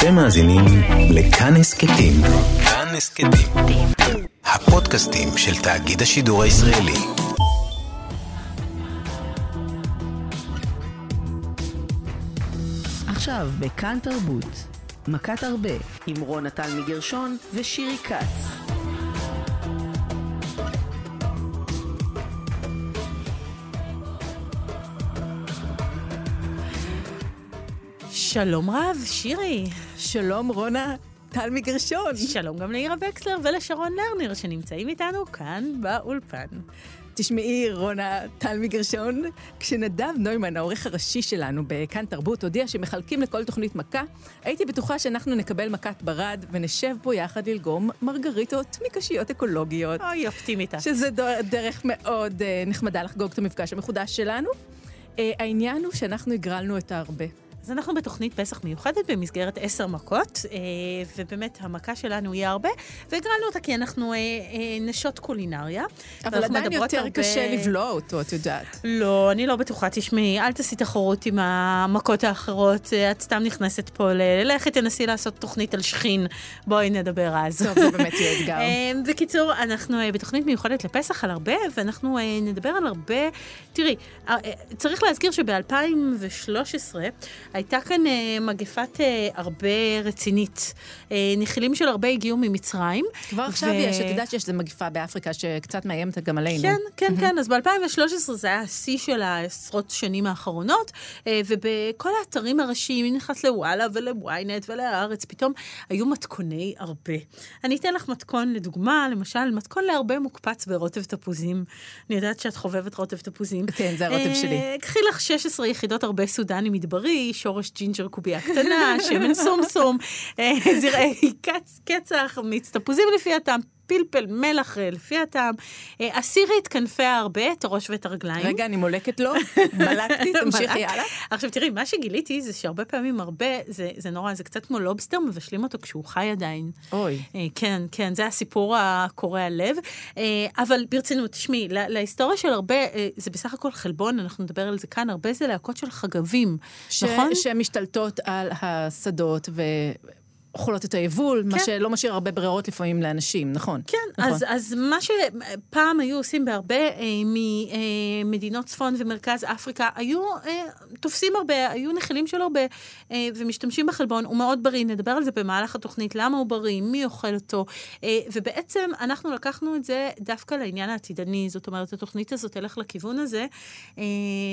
אתם מאזינים לכאן הסכתים. כאן הסכתים. הפודקאסטים של תאגיד השידור הישראלי. עכשיו בכאן תרבות, מכת הרבה, עם רונה טל מגרשון ושירי כץ. שלום רב, שירי. שלום רונה טל מגרשון. שלום גם לעירה וקסלר ולשרון לרנר שנמצאים איתנו כאן באולפן. תשמעי, רונה טל מגרשון, כשנדב נוימן, העורך הראשי שלנו בכאן תרבות, הודיע שמחלקים לכל תוכנית מכה, הייתי בטוחה שאנחנו נקבל מכת ברד ונשב פה יחד ללגום מרגריטות מקשיות אקולוגיות. אוי, אופטימית. שזה דרך מאוד uh, נחמדה לחגוג את המפגש המחודש שלנו. Uh, העניין הוא שאנחנו הגרלנו את ההרבה. אז אנחנו בתוכנית פסח מיוחדת במסגרת עשר מכות, אה, ובאמת המכה שלנו היא הרבה, והגרלנו אותה כי אנחנו אה, אה, נשות קולינריה. אבל עדיין יותר הרבה... קשה לבלוע אותו, את יודעת. לא, אני לא בטוחה. תשמעי, אל תעשי תחרות עם המכות האחרות, את סתם נכנסת פה ל... לכי תנסי לעשות תוכנית על שכין, בואי נדבר אז. טוב, זה באמת יהיה אתגר. בקיצור, אנחנו בתוכנית מיוחדת לפסח על הרבה, ואנחנו נדבר על הרבה... תראי, צריך להזכיר שב-2013, הייתה כאן אה, מגפת אה, הרבה רצינית. אה, נחילים של הרבה הגיעו ממצרים. כבר עכשיו ו... יש, את יודעת שיש איזו מגפה באפריקה שקצת מאיימת גם עלינו. כן, כן, כן. אז ב-2013 זה היה השיא של העשרות שנים האחרונות, אה, ובכל האתרים הראשיים, אם נכנס לוואלה ולוויינט ולהארץ, פתאום היו מתכוני הרבה. אני אתן לך מתכון לדוגמה, למשל, מתכון להרבה מוקפץ ברוטב תפוזים. אני יודעת שאת חובבת רוטב תפוזים. כן, זה הרוטב שלי. אה, קחי לך 16 יחידות ארבה סודני מדברי, שורש ג'ינג'ר קובייה קטנה, שמן סומסום, אה, זרעי קצח, מיץ תפוזים לפי הטעם. פלפל, מלח, אה, לפי הטעם. אה, הסירי את כנפי הארבה, את הראש ואת הרגליים. רגע, אני מולקת לו, מלקתי, תמשיכי הלאה. עכשיו תראי, מה שגיליתי זה שהרבה פעמים הארבה, זה, זה נורא, זה קצת כמו לובסטר, מבשלים אותו כשהוא חי עדיין. אוי. כן, כן, זה הסיפור הקורע לב. אבל ברצינות, תשמעי, להיסטוריה של הרבה, זה בסך הכל חלבון, אנחנו נדבר על זה כאן, הרבה זה להקות של חגבים, ש- נכון? שמשתלטות על השדות ו... אוכלות את היבול, כן. מה שלא משאיר הרבה ברירות לפעמים לאנשים, נכון? כן, נכון. אז, אז מה שפעם היו עושים בהרבה אה, ממדינות צפון ומרכז אפריקה, היו אה, תופסים הרבה, היו נחילים שלו הרבה, אה, ומשתמשים בחלבון, הוא מאוד בריא, נדבר על זה במהלך התוכנית, למה הוא בריא, מי אוכל אותו, אה, ובעצם אנחנו לקחנו את זה דווקא לעניין העתידני, זאת אומרת, התוכנית הזאת תלך לכיוון הזה, אה,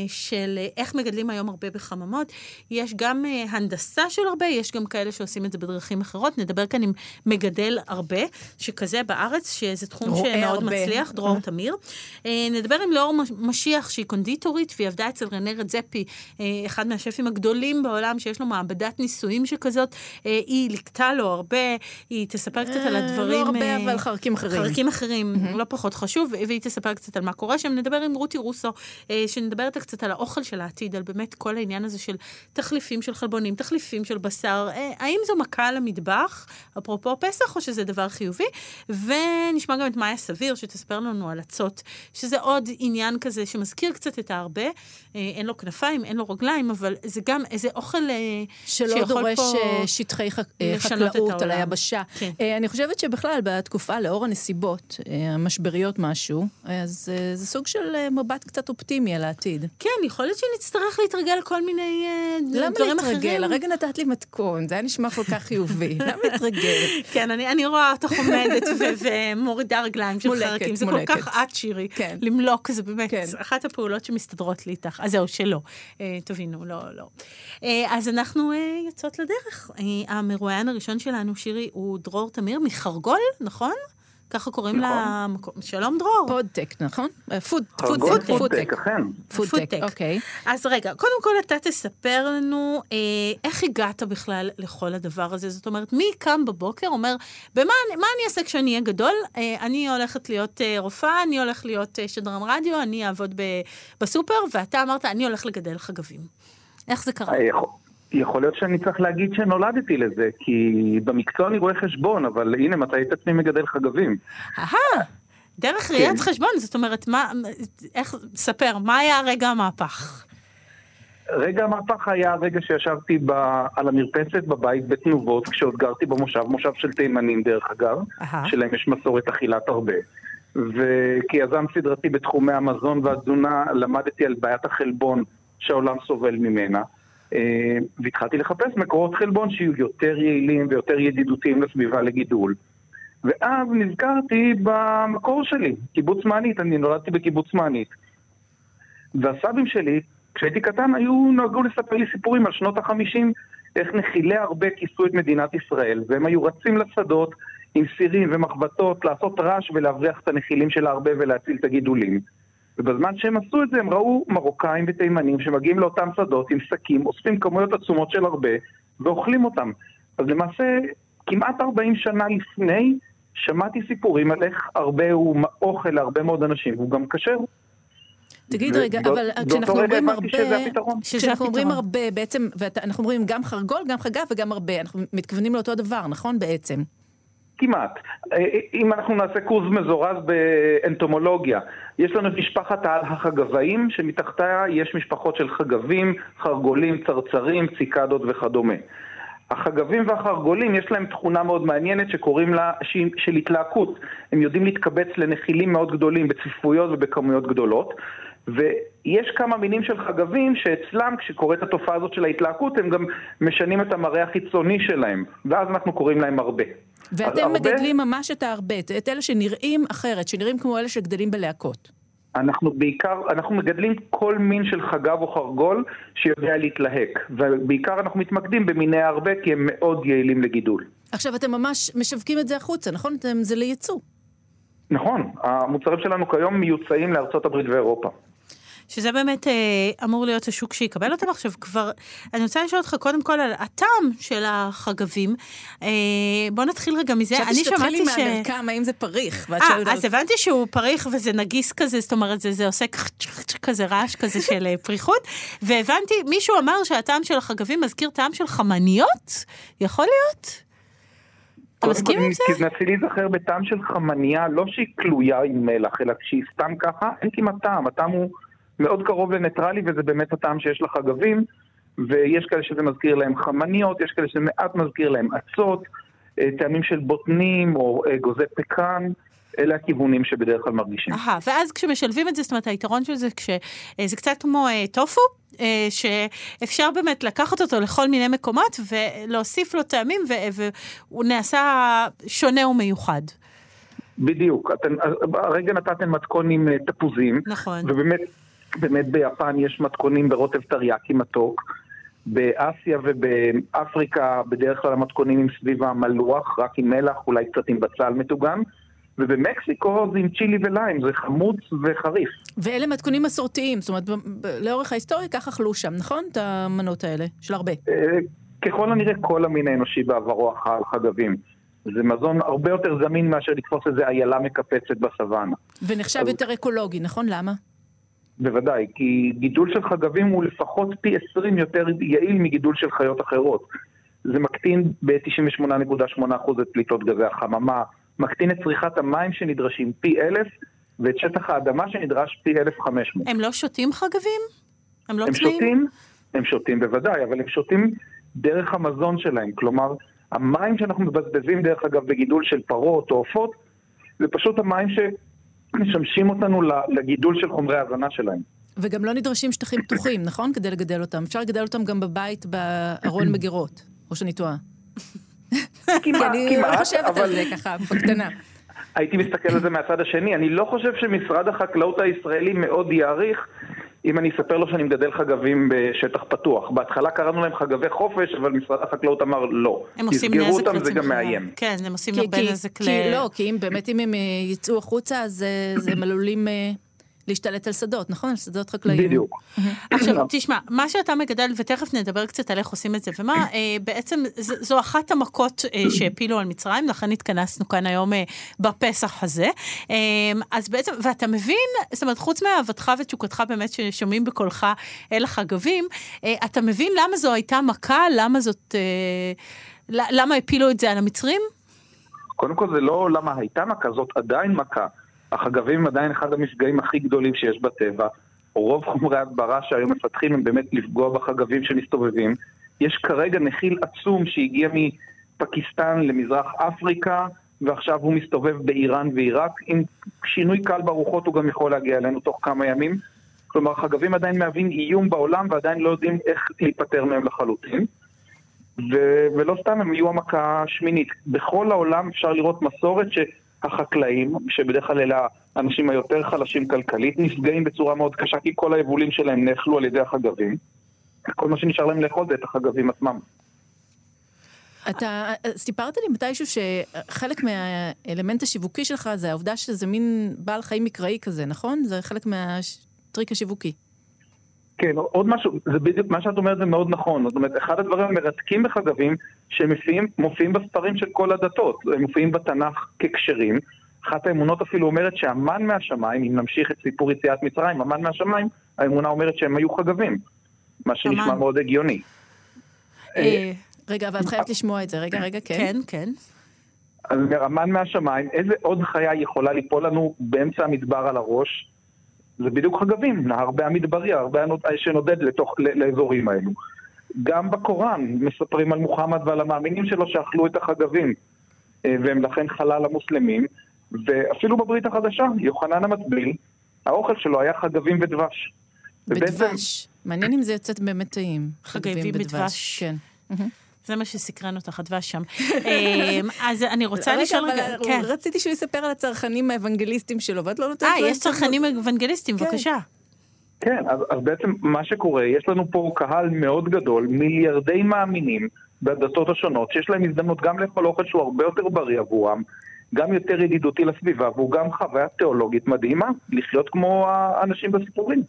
של איך מגדלים היום הרבה בחממות. יש גם אה, הנדסה של הרבה, יש גם כאלה שעושים את זה בדרך בדרכים אחרות. נדבר כאן עם מגדל הרבה, שכזה בארץ, שזה תחום שמאוד הרבה. מצליח, דרור אה. תמיר. אה, נדבר עם לאור משיח, שהיא קונדיטורית, והיא עבדה אצל רנה רדזפי, אה, אחד מהשפים הגדולים בעולם, שיש לו מעבדת ניסויים שכזאת. היא ליקטה לו הרבה, היא תספר קצת על הדברים... לא הרבה, אבל חרקים אחרים. חרקים אחרים, לא פחות חשוב, והיא תספר קצת על מה קורה שם. נדבר עם רותי רוסו, שנדברת קצת על האוכל של העתיד, על באמת כל העניין הזה של תחליפים של חלבונים, תחליפים של בשר. האם זו מכה למטבח, אפרופו פסח, או שזה דבר חיובי. ונשמע גם את מאיה סביר, שתספר לנו על הצות, שזה עוד עניין כזה שמזכיר קצת את ההרבה. אה, אין לו כנפיים, אין לו רגליים, אבל זה גם איזה אוכל אה, שלא דורש אה, שטחי חק... חקלאות על היבשה. כן. אני חושבת שבכלל, בתקופה, לאור הנסיבות המשבריות משהו, אז זה סוג של מבט קצת אופטימי על העתיד. כן, יכול להיות שנצטרך להתרגל לכל מיני דברים אחרים. למה להתרגל? הרגע נתת לי מתכון, זה היה נשמע כל כך חיובי. חיובי, למה מתרגלת? כן, אני, אני רואה אותך עומדת ומורידה רגליים של חרקים. זה. כל כך את, שירי. כן. למלוק, זה באמת כן. אחת הפעולות שמסתדרות לי איתך. אז זהו, שלא. אה, תבינו, לא, לא. אה, אז אנחנו אה, יוצאות לדרך. אה, המרואיין הראשון שלנו, שירי, הוא דרור תמיר מחרגול, נכון? ככה קוראים נכון. למקום. שלום דרור. פודטק, נכון? food, food, food, foodtech, אכן. פודטק, אוקיי. אז רגע, קודם כל אתה תספר לנו אה, איך הגעת בכלל לכל הדבר הזה. זאת אומרת, מי קם בבוקר, אומר, במה מה אני אעשה כשאני אהיה גדול? אה, אני הולכת להיות אה, רופאה, אני הולך להיות שדרן רדיו, אני אעבוד ב, בסופר, ואתה אמרת, אני הולך לגדל חגבים. איך זה קרה? יכול להיות שאני צריך להגיד שנולדתי לזה, כי במקצוע אני רואה חשבון, אבל הנה, מתי את עצמי מגדל חגבים. אהה, דרך ראיית כן. חשבון, זאת אומרת, מה, איך, ספר, מה היה הרגע המהפך? רגע המהפך היה הרגע שישבתי ב, על המרפסת בבית בתנובות, כשעוד גרתי במושב, מושב של תימנים דרך אגב, אהה. שלהם יש מסורת אכילת הרבה. וכיזם סדרתי בתחומי המזון והתזונה, למדתי על בעיית החלבון שהעולם סובל ממנה. אה, והתחלתי לחפש מקורות חלבון שיהיו יותר יעילים ויותר ידידותיים לסביבה לגידול. ואז נזכרתי במקור שלי, קיבוץ מענית, אני נולדתי בקיבוץ מענית. והסבים שלי, כשהייתי קטן, היו נהגו לספר לי סיפורים על שנות החמישים, איך נחילי הרבה כיסו את מדינת ישראל, והם היו רצים לשדות עם סירים ומחבטות, לעשות רעש ולהבריח את הנחילים של הרבה ולהציל את הגידולים. ובזמן שהם עשו את זה, הם ראו מרוקאים ותימנים שמגיעים לאותם שדות עם שקים, אוספים כמויות עצומות של הרבה, ואוכלים אותם. אז למעשה, כמעט 40 שנה לפני, שמעתי סיפורים על איך הרבה הוא אוכל להרבה מאוד אנשים, והוא גם כשר. תגיד ו- רגע, בא- אבל באותו כשאנחנו אומרים הרבה... כשאנחנו אומרים. הרבה, בעצם, ואנחנו אומרים גם חרגול, גם חגב וגם הרבה, אנחנו מתכוונים לאותו דבר, נכון בעצם? כמעט. אה, אם אנחנו נעשה קורס מזורז באנטומולוגיה, יש לנו את משפחת העל החגבאים, שמתחתיה יש משפחות של חגבים, חרגולים, צרצרים, ציקדות וכדומה. החגבים והחרגולים יש להם תכונה מאוד מעניינת שקוראים לה של התלהקות. הם יודעים להתקבץ לנחילים מאוד גדולים בצפיפויות ובכמויות גדולות. ויש כמה מינים של חגבים שאצלם כשקורית התופעה הזאת של ההתלהקות הם גם משנים את המראה החיצוני שלהם ואז אנחנו קוראים להם הרבה. ואתם הרבה- מגדלים ממש את הארבה, את אלה שנראים אחרת, שנראים כמו אלה שגדלים בלהקות. אנחנו בעיקר, אנחנו מגדלים כל מין של חגב או חרגול שיודע להתלהק ובעיקר אנחנו מתמקדים במיני הרבה כי הם מאוד יעילים לגידול. עכשיו, אתם ממש משווקים את זה החוצה, נכון? אתם, זה לייצוא. נכון, המוצרים שלנו כיום מיוצאים לארצות הברית ואירופה. שזה באמת אה, אמור להיות השוק שיקבל אותם עכשיו כבר. אני רוצה לשאול אותך קודם כל על הטעם של החגבים. אה, בוא נתחיל רגע מזה. חשבתי אני שתתחילי שמעתי ש... מהמרקם, האם זה פריך? אה, אז הבנתי שהוא פריך וזה נגיס כזה, זאת אומרת, זה, זה עושה כזה רעש כזה של אה, פריחות, והבנתי, מישהו אמר שהטעם של החגבים מזכיר טעם של חמניות? יכול להיות? אתה מסכים עם זה? תנסי להיזכר בטעם של חמניה, לא שהיא כלויה עם מלח, אלא כשהיא סתם ככה, אין כמעט טעם. הטעם הוא מאוד קרוב לניטרלי, וזה באמת הטעם שיש לחגבים, ויש כאלה שזה מזכיר להם חמניות, יש כאלה שזה מעט מזכיר להם אצות, אה, טעמים של בוטנים או אה, אגוזי פקן, אלה הכיוונים שבדרך כלל מרגישים. אהה, ואז כשמשלבים את זה, זאת אומרת, היתרון של זה, כשזה קצת כמו אה, טופו, אה, שאפשר באמת לקחת אותו לכל מיני מקומות ולהוסיף לו טעמים, והוא נעשה שונה ומיוחד. בדיוק. אתם, הרגע נתתם מתכון עם אה, תפוזים, נכון. ובאמת, באמת ביפן יש מתכונים ברוטב טריאקי מתוק. באסיה ובאפריקה בדרך כלל המתכונים עם סביב המלוח, רק עם מלח, אולי קצת עם בצל מטוגן. ובמקסיקו זה עם צ'ילי וליים, זה חמוץ וחריף. ואלה מתכונים מסורתיים, זאת אומרת, לאורך ההיסטוריה כך אכלו שם, נכון? את המנות האלה, של הרבה. אה, ככל הנראה כל המין האנושי בעברו אכל חגבים. זה מזון הרבה יותר זמין מאשר לתפוס איזה איילה מקפצת בסוואנה. ונחשב אז- יותר אקולוגי, נכון? למה? בוודאי, כי גידול של חגבים הוא לפחות פי 20 יותר יעיל מגידול של חיות אחרות. זה מקטין ב-98.8% את פליטות גזי החממה, מקטין את צריכת המים שנדרשים פי אלף, ואת שטח האדמה שנדרש פי 1,500. הם לא שותים חגבים? הם לא הם צמאים? שותים, הם שותים בוודאי, אבל הם שותים דרך המזון שלהם. כלומר, המים שאנחנו מבזבזים דרך אגב בגידול של פרות או עופות, זה פשוט המים שמשמשים אותנו לגידול של חומרי ההזנה שלהם. וגם לא נדרשים שטחים פתוחים, נכון? כדי לגדל אותם. אפשר לגדל אותם גם בבית בארון מגירות, או שאני טועה. כי כמעט, אני כמעט, חושבת על זה ככה, בקטנה. הייתי מסתכל על זה מהצד השני. אני לא חושב שמשרד החקלאות הישראלי מאוד יעריך אם אני אספר לו שאני מגדל חגבים בשטח פתוח. בהתחלה קראנו להם חגבי חופש, אבל משרד החקלאות אמר לא. הם עושים תסגרו נזק אותם, זה גם. מאיים. כן, הם עושים הרבה נזק ל... כי לא, כי אם באמת אם הם אה, יצאו החוצה, אז אה, הם עלולים אה, להשתלט על שדות, נכון? על שדות חקלאיים. בדיוק. עכשיו, תשמע, מה שאתה מגדל, ותכף נדבר קצת על איך עושים את זה, ומה, אה, בעצם זו אחת המכות אה, שהפילו על מצרים, לכן התכנסנו כאן היום אה, בפסח הזה. אז בעצם, ואתה מבין, זאת אומרת, חוץ מאהבתך ותשוקתך באמת ששומעים בקולך אל החגבים, אתה מבין למה זו הייתה מכה, למה זאת, למה הפילו את זה על המצרים? קודם כל זה לא למה הייתה מכה, זאת עדיין מכה. החגבים עדיין אחד המפגעים הכי גדולים שיש בטבע. רוב חומרי ההדברה שהיום מפתחים הם באמת לפגוע בחגבים שמסתובבים. יש כרגע נחיל עצום שהגיע מפקיסטן למזרח אפריקה, ועכשיו הוא מסתובב באיראן ועיראק. עם שינוי קל ברוחות הוא גם יכול להגיע אלינו תוך כמה ימים. כלומר, חגבים עדיין מהווים איום בעולם ועדיין לא יודעים איך להיפטר מהם לחלוטין. ו- ולא סתם הם יהיו המכה השמינית. בכל העולם אפשר לראות מסורת שהחקלאים, שבדרך כלל אלה האנשים היותר חלשים כלכלית, נפגעים בצורה מאוד קשה כי כל היבולים שלהם נאכלו על ידי החגבים. כל מה שנשאר להם לאכול זה את החגבים עצמם. אתה סיפרת לי מתישהו שחלק מהאלמנט השיווקי שלך זה העובדה שזה מין בעל חיים מקראי כזה, נכון? זה חלק מהטריק השיווקי. כן, עוד משהו, זה בדיוק, מה שאת אומרת זה מאוד נכון. זאת אומרת, אחד הדברים המרתקים בחגבים, שהם מופיעים, מופיעים בספרים של כל הדתות. הם מופיעים בתנ"ך ככשרים. אחת האמונות אפילו אומרת שהמן מהשמיים, אם נמשיך את סיפור יציאת מצרים, המן מהשמיים, האמונה אומרת שהם היו חגבים. מה שנשמע מאוד הגיוני. אה, רגע, אבל את חייבת לשמוע את זה. רגע, רגע, כן. כן, כן. אז המן מהשמיים, איזה עוד חיה יכולה ליפול לנו באמצע המדבר על הראש? זה בדיוק חגבים, נהר במדברי, הרבה שנודד לתוך, לאזורים האלו. גם בקוראן מספרים על מוחמד ועל המאמינים שלו שאכלו את החגבים, אה, והם לכן חלל המוסלמים, ואפילו בברית החדשה, יוחנן המטביל, האוכל שלו היה חגבים ודבש. בדבש. ובעצם... מעניין אם זה יוצא באמת טעים. חגבים בדבש. כן. זה מה שסקרן אותך, הדבש שם. אמ, אז אני רוצה לשאול רגע, כן. רציתי שהוא יספר על הצרכנים האוונגליסטים שלו, ואת לא נותנת לו... אה, יש צרכנים אוונגליסטים, כן. בבקשה. כן, אז, אז בעצם מה שקורה, יש לנו פה קהל מאוד גדול, מיליארדי מאמינים בדתות השונות, שיש להם הזדמנות גם לאכול אוכל שהוא הרבה יותר בריא עבורם, גם יותר ידידותי לסביבה, והוא גם חוויה תיאולוגית מדהימה, לחיות כמו האנשים בסיפורים.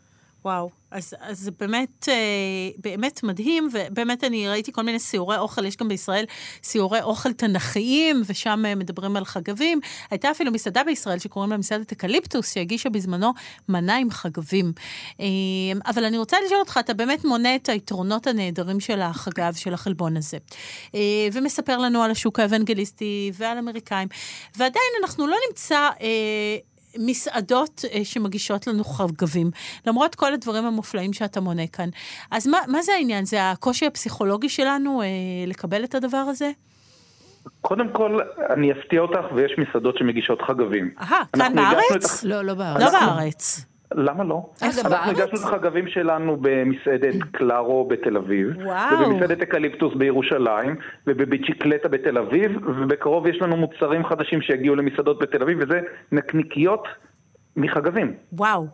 וואו, אז, אז זה באמת, אה, באמת מדהים, ובאמת אני ראיתי כל מיני סיורי אוכל, יש גם בישראל סיורי אוכל תנכיים, ושם אה, מדברים על חגבים. הייתה אפילו מסעדה בישראל שקוראים לה מסעדת אקליפטוס, שהגישה בזמנו מנה עם חגבים. אה, אבל אני רוצה לשאול אותך, אתה באמת מונה את היתרונות הנהדרים של החגב, של החלבון הזה, ומספר לנו על השוק האוונגליסטי ועל אמריקאים, ועדיין אנחנו לא נמצא... מסעדות אה, שמגישות לנו חגבים, למרות כל הדברים המופלאים שאתה מונה כאן. אז מה, מה זה העניין? זה הקושי הפסיכולוגי שלנו אה, לקבל את הדבר הזה? קודם כל, אני אפתיע אותך, ויש מסעדות שמגישות חגבים. אהה, כאן בארץ? לא, לא בארץ. לא בארץ. למה לא? בארץ? אנחנו הגשנו את החגבים שלנו במסעדת קלארו בתל אביב, וואו. ובמסעדת אקליפטוס בירושלים, ובביצ'יקלטה בתל אביב, ובקרוב יש לנו מוצרים חדשים שיגיעו למסעדות בתל אביב, וזה נקניקיות מחגבים. וואו.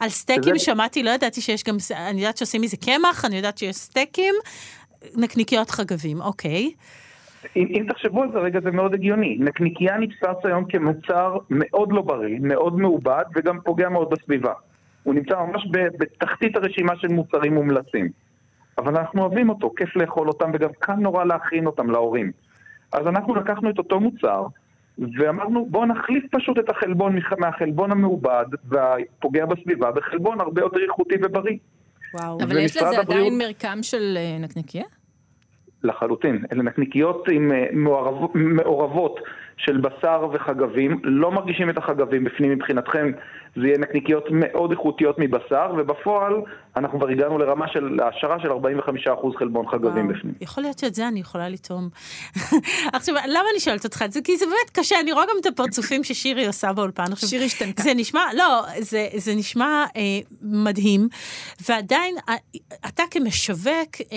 על סטייקים זה... שמעתי, לא ידעתי שיש גם, אני יודעת שעושים מזה קמח, אני יודעת שיש סטייקים, נקניקיות חגבים, אוקיי. אם, אם תחשבו על זה רגע, זה מאוד הגיוני. נקניקייה נתפס היום כמוצר מאוד לא בריא, מאוד מעובד, וגם פוגע מאוד בסביבה. הוא נמצא ממש בתחתית הרשימה של מוצרים מומלצים. אבל אנחנו אוהבים אותו, כיף לאכול אותם, וגם קל נורא להכין אותם להורים. אז אנחנו לקחנו את אותו מוצר, ואמרנו, בואו נחליף פשוט את החלבון מהחלבון המעובד והפוגע בסביבה בחלבון הרבה יותר איכותי ובריא. וואו. אבל יש לזה הבריאות... עדיין מרקם של אה, נקניקייה? לחלוטין. אלה נקניקיות עם אה, מעורב, מעורבות של בשר וחגבים, לא מרגישים את החגבים בפנים מבחינתכם, זה יהיה נקניקיות מאוד איכותיות מבשר, ובפועל אנחנו כבר הגענו לרמה של העשרה של 45% חלבון חגבים וואו. בפנים. יכול להיות שאת זה אני יכולה לטעום. עכשיו, למה אני שואלת אותך את זה? כי זה באמת קשה, אני רואה גם את הפרצופים ששירי עושה באולפן. שירי השתנתה. זה נשמע, לא, זה, זה נשמע אה, מדהים, ועדיין, אה, אתה כמשווק, אה,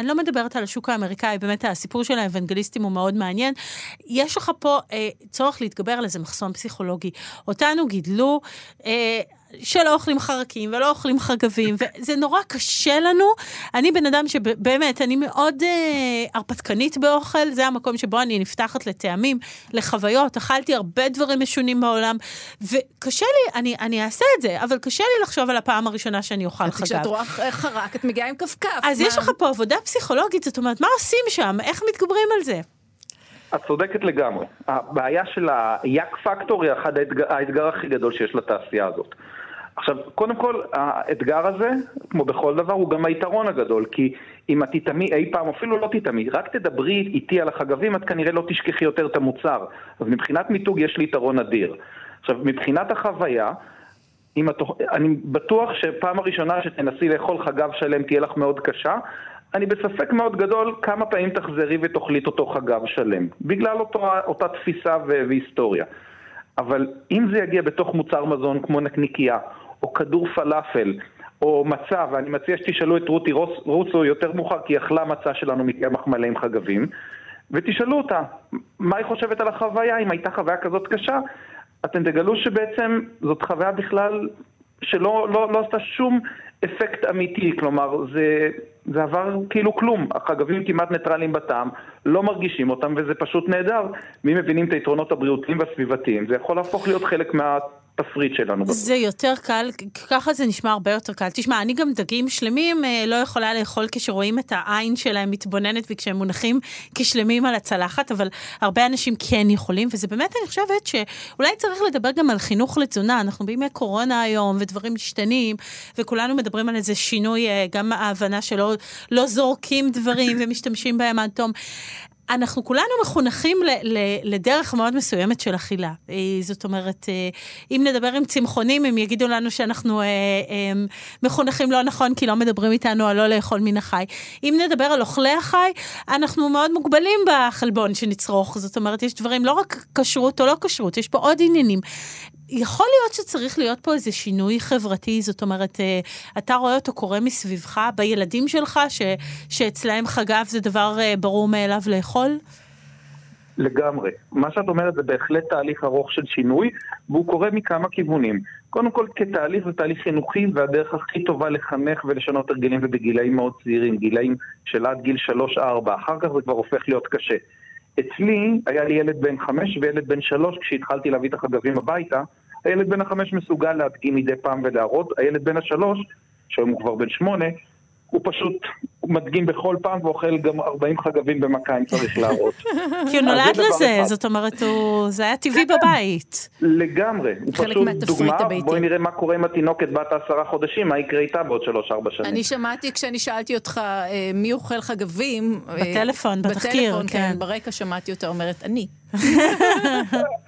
אני לא מדברת על השוק האמריקאי, באמת הסיפור של האוונגליסטים הוא מאוד מעניין. יש לך פה אה, צורך להתגבר על איזה מחסום פסיכולוגי. אותנו גידלו, אה, שלא אוכלים חרקים ולא אוכלים חגבים, וזה נורא קשה לנו. אני בן אדם שבאמת, אני מאוד אה, הרפתקנית באוכל, זה המקום שבו אני נפתחת לטעמים, לחוויות, אכלתי הרבה דברים משונים בעולם, וקשה לי, אני, אני אעשה את זה, אבל קשה לי לחשוב על הפעם הראשונה שאני אוכל חגב. כשאת רואה חרק, את מגיעה עם כפכף. אז מה... יש לך פה עבודה פסיכולוגית, זאת אומרת, מה עושים שם? איך מתגברים על זה? את צודקת לגמרי. הבעיה של היאק פקטור היא אחד האתגר, האתגר הכי גדול שיש לתעשייה הזאת. עכשיו, קודם כל, האתגר הזה, כמו בכל דבר, הוא גם היתרון הגדול, כי אם את תטעמי אי פעם, אפילו לא תטעמי, רק תדברי איתי על החגבים, את כנראה לא תשכחי יותר את המוצר. אז מבחינת מיתוג יש לי יתרון אדיר. עכשיו, מבחינת החוויה, אם התוכ... אני בטוח שפעם הראשונה שתנסי לאכול חגב שלם תהיה לך מאוד קשה. אני בספק מאוד גדול כמה פעמים תחזרי ותאכלי את אותו חגב שלם, בגלל אותו, אותה תפיסה והיסטוריה. אבל אם זה יגיע בתוך מוצר מזון כמו נקניקייה, או כדור פלאפל, או מצה, ואני מציע שתשאלו את רותי רוסו יותר מאוחר, כי היא אכלה מצה שלנו מקמח מלא עם חגבים, ותשאלו אותה, מה היא חושבת על החוויה, אם הייתה חוויה כזאת קשה, אתם תגלו שבעצם זאת חוויה בכלל שלא לא, לא עשתה שום אפקט אמיתי, כלומר זה, זה עבר כאילו כלום, החגבים כמעט ניטרלים בטעם, לא מרגישים אותם וזה פשוט נהדר, מי מבינים את היתרונות הבריאותיים והסביבתיים, זה יכול להפוך להיות חלק מה... התפריט שלנו. זה יותר קל, ככה זה נשמע הרבה יותר קל. תשמע, אני גם דגים שלמים אה, לא יכולה לאכול כשרואים את העין שלהם מתבוננת וכשהם מונחים כשלמים על הצלחת, אבל הרבה אנשים כן יכולים, וזה באמת, אני חושבת שאולי צריך לדבר גם על חינוך לתזונה. אנחנו בימי קורונה היום, ודברים משתנים, וכולנו מדברים על איזה שינוי, אה, גם ההבנה שלא לא זורקים דברים ומשתמשים בהם עד תום. אנחנו כולנו מחונכים ל, ל, לדרך מאוד מסוימת של אכילה. אה, זאת אומרת, אה, אם נדבר עם צמחונים, הם יגידו לנו שאנחנו אה, מחונכים לא נכון, כי לא מדברים איתנו על לא לאכול מן החי. אם נדבר על אוכלי החי, אנחנו מאוד מוגבלים בחלבון שנצרוך. זאת אומרת, יש דברים, לא רק כשרות או לא כשרות, יש פה עוד עניינים. יכול להיות שצריך להיות פה איזה שינוי חברתי, זאת אומרת, אה, אתה רואה אותו קורה מסביבך, בילדים שלך, ש, שאצלהם חגב זה דבר אה, ברור מאליו לאכול? לגמרי. מה שאת אומרת זה בהחלט תהליך ארוך של שינוי, והוא קורה מכמה כיוונים. קודם כל, כתהליך זה תהליך חינוכי, והדרך הכי טובה לחנך ולשנות הרגלים ובגילאים מאוד צעירים, גילאים של עד גיל 3-4, אחר כך זה כבר הופך להיות קשה. אצלי היה לי ילד בן חמש וילד בן שלוש כשהתחלתי להביא את החגבים הביתה. הילד בן החמש מסוגל להדגים מדי פעם ולהראות, הילד בן השלוש, שהיום הוא כבר בן שמונה, הוא פשוט מדגים בכל פעם ואוכל גם 40 חגבים במכה אם צריך להראות. כי הוא נולד לזה, זאת אומרת, זה היה טבעי כן, כן. בבית. לגמרי. הוא פשוט דוגמה, בואי נראה מה קורה עם התינוקת בת העשרה חודשים, מה יקרה איתה בעוד שלוש-ארבע שנים. אני שמעתי כשאני שאלתי אותך אה, מי אוכל חגבים. אה, בטלפון, בתחקיר, כן. כן. ברקע שמעתי אותה אומרת, אני.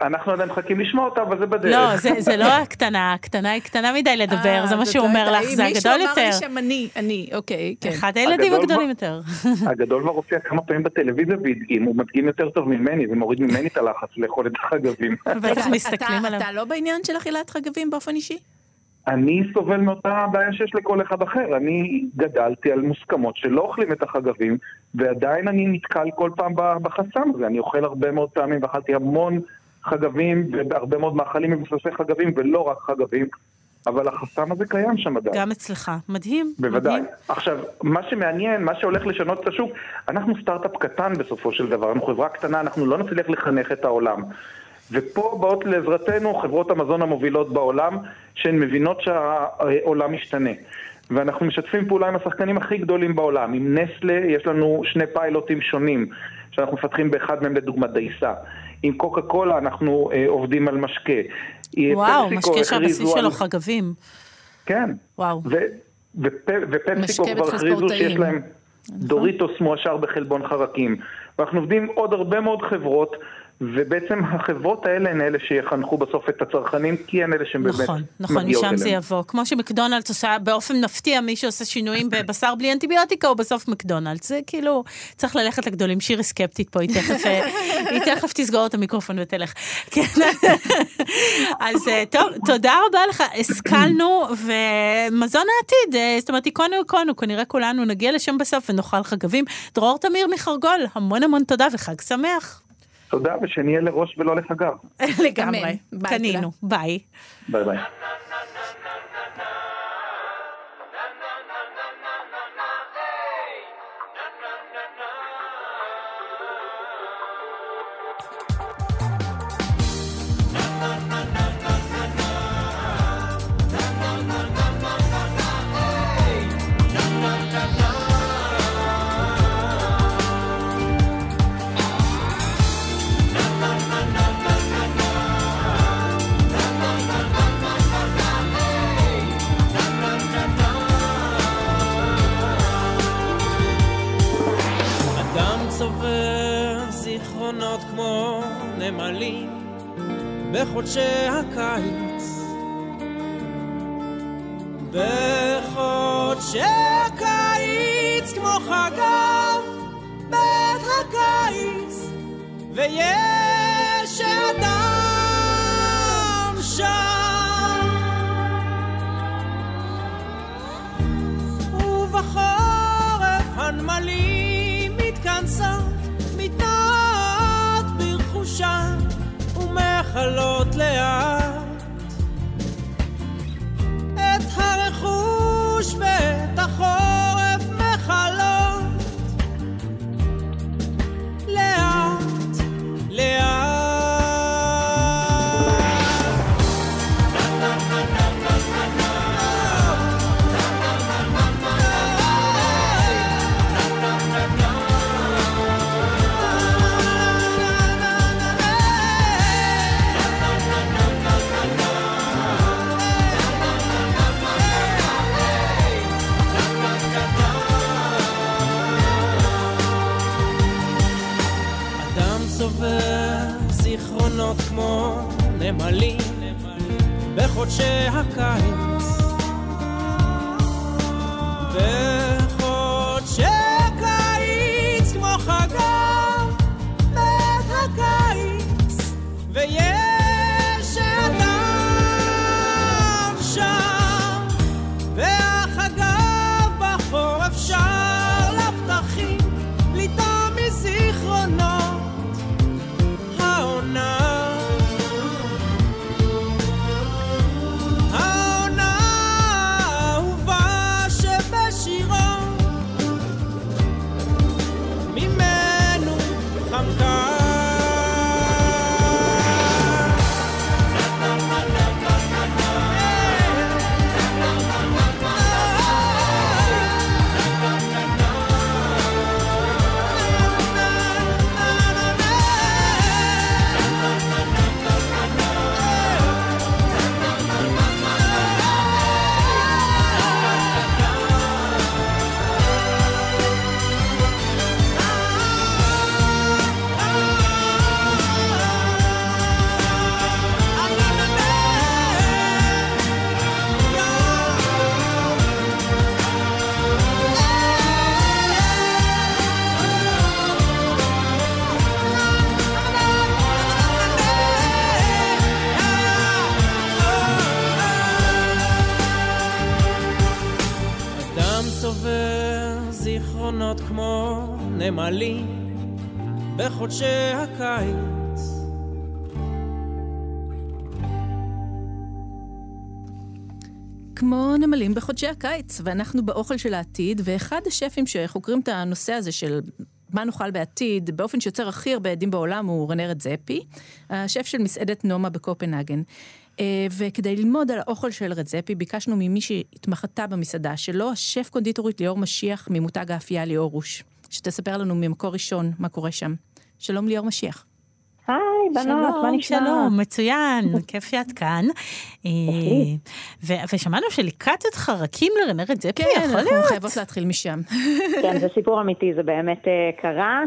אנחנו עדיין מחכים לשמוע אותה, אבל זה בדרך. לא, זה, זה לא הקטנה, הקטנה היא קטנה מדי לדבר, זה מה שהוא אומר לך, זה הגדול יותר. מישהו אמר לי שם אני, אני, אוקיי, כן. אחד הילדים הגדולים יותר. הגדול כבר הופיע כמה פעמים בטלוויזיה והדגים, הוא מדגים יותר טוב ממני, זה מוריד ממני את הלחץ לאכול את החגבים. בטח מסתכלים עליו. אתה לא בעניין של אכילת חגבים באופן אישי? אני סובל מאותה בעיה שיש לכל אחד אחר. אני גדלתי על מוסכמות שלא אוכלים את החגבים, ועדיין אני נתקל כל פעם בחסם הזה. אני אוכל הרבה מאוד פעמים, ואכלתי המון חגבים, והרבה מאוד מאכלים מבוססי חגבים, ולא רק חגבים. אבל החסם הזה קיים שם עדיין. גם אצלך, מדהים. בוודאי. מדהים. עכשיו, מה שמעניין, מה שהולך לשנות את השוק, אנחנו סטארט-אפ קטן בסופו של דבר, אנחנו חברה קטנה, אנחנו לא נצליח לחנך את העולם. ופה באות לעזרתנו חברות המזון המובילות בעולם, שהן מבינות שהעולם משתנה. ואנחנו משתפים פעולה עם השחקנים הכי גדולים בעולם. עם נסלה יש לנו שני פיילוטים שונים, שאנחנו מפתחים באחד מהם לדוגמה דייסה. עם קוקה קולה אנחנו אה, עובדים על משקה. וואו, משקה שהבסיס שלו חגבים. כן. וואו. ופפסיקו כבר הכריזו שיש להם נכון. דוריטוס מועשר בחלבון חרקים. ואנחנו עובדים עוד הרבה מאוד חברות ובעצם החברות האלה הן אלה שיחנכו בסוף את הצרכנים, כי הן אלה שהן באמת נכון, נכון, משם זה יבוא. כמו שמקדונלדס עושה באופן מפתיע, מי שעושה שינויים בבשר בלי אנטיביוטיקה הוא בסוף מקדונלדס. זה כאילו, צריך ללכת לגדולים. שירי סקפטית פה, היא תכף, אה, היא תכף תסגור את המיקרופון ותלך. כן. אז אה, טוב, תודה רבה לך. השכלנו, ומזון העתיד, אה, זאת אומרת, איקונו איקונו, כנראה כולנו נגיע לשם בסוף ונאכל חגבים. דרור תמיר מחרגול, המון המון תודה וחג שמח. תודה, ושנהיה לראש ולא לחגב. לגמרי, קנינו. ביי. ביי ביי. נמלים בחודשי הקיץ. בחודשי הקיץ כמו חגב בית הקיץ ויש אדם ומכלות נמלים בחודשי הקיץ. נמלים בחודשי הקיץ, ואנחנו באוכל של העתיד, ואחד השפים שחוקרים את הנושא הזה של מה נאכל בעתיד, באופן שיוצר הכי הרבה עדים בעולם, הוא רנה רדזפי, השף של מסעדת נומה בקופנהגן. אה, וכדי ללמוד על האוכל של רדזפי, ביקשנו ממי שהתמחתה במסעדה שלו, השף קונדיטורית ליאור משיח ממותג האפייה ליאור רוש, שתספר לנו ממקור ראשון מה קורה שם. שלום ליאור משיח. היי, בנות, מה שלום, נשמע? שלום, מצוין, כיף שאת כאן. אה, ושמענו שליקטת חרקים לרנה רדזפי, כן, יכול אנחנו להיות? חייבות להתחיל משם. כן, זה סיפור אמיתי, זה באמת אה, קרה,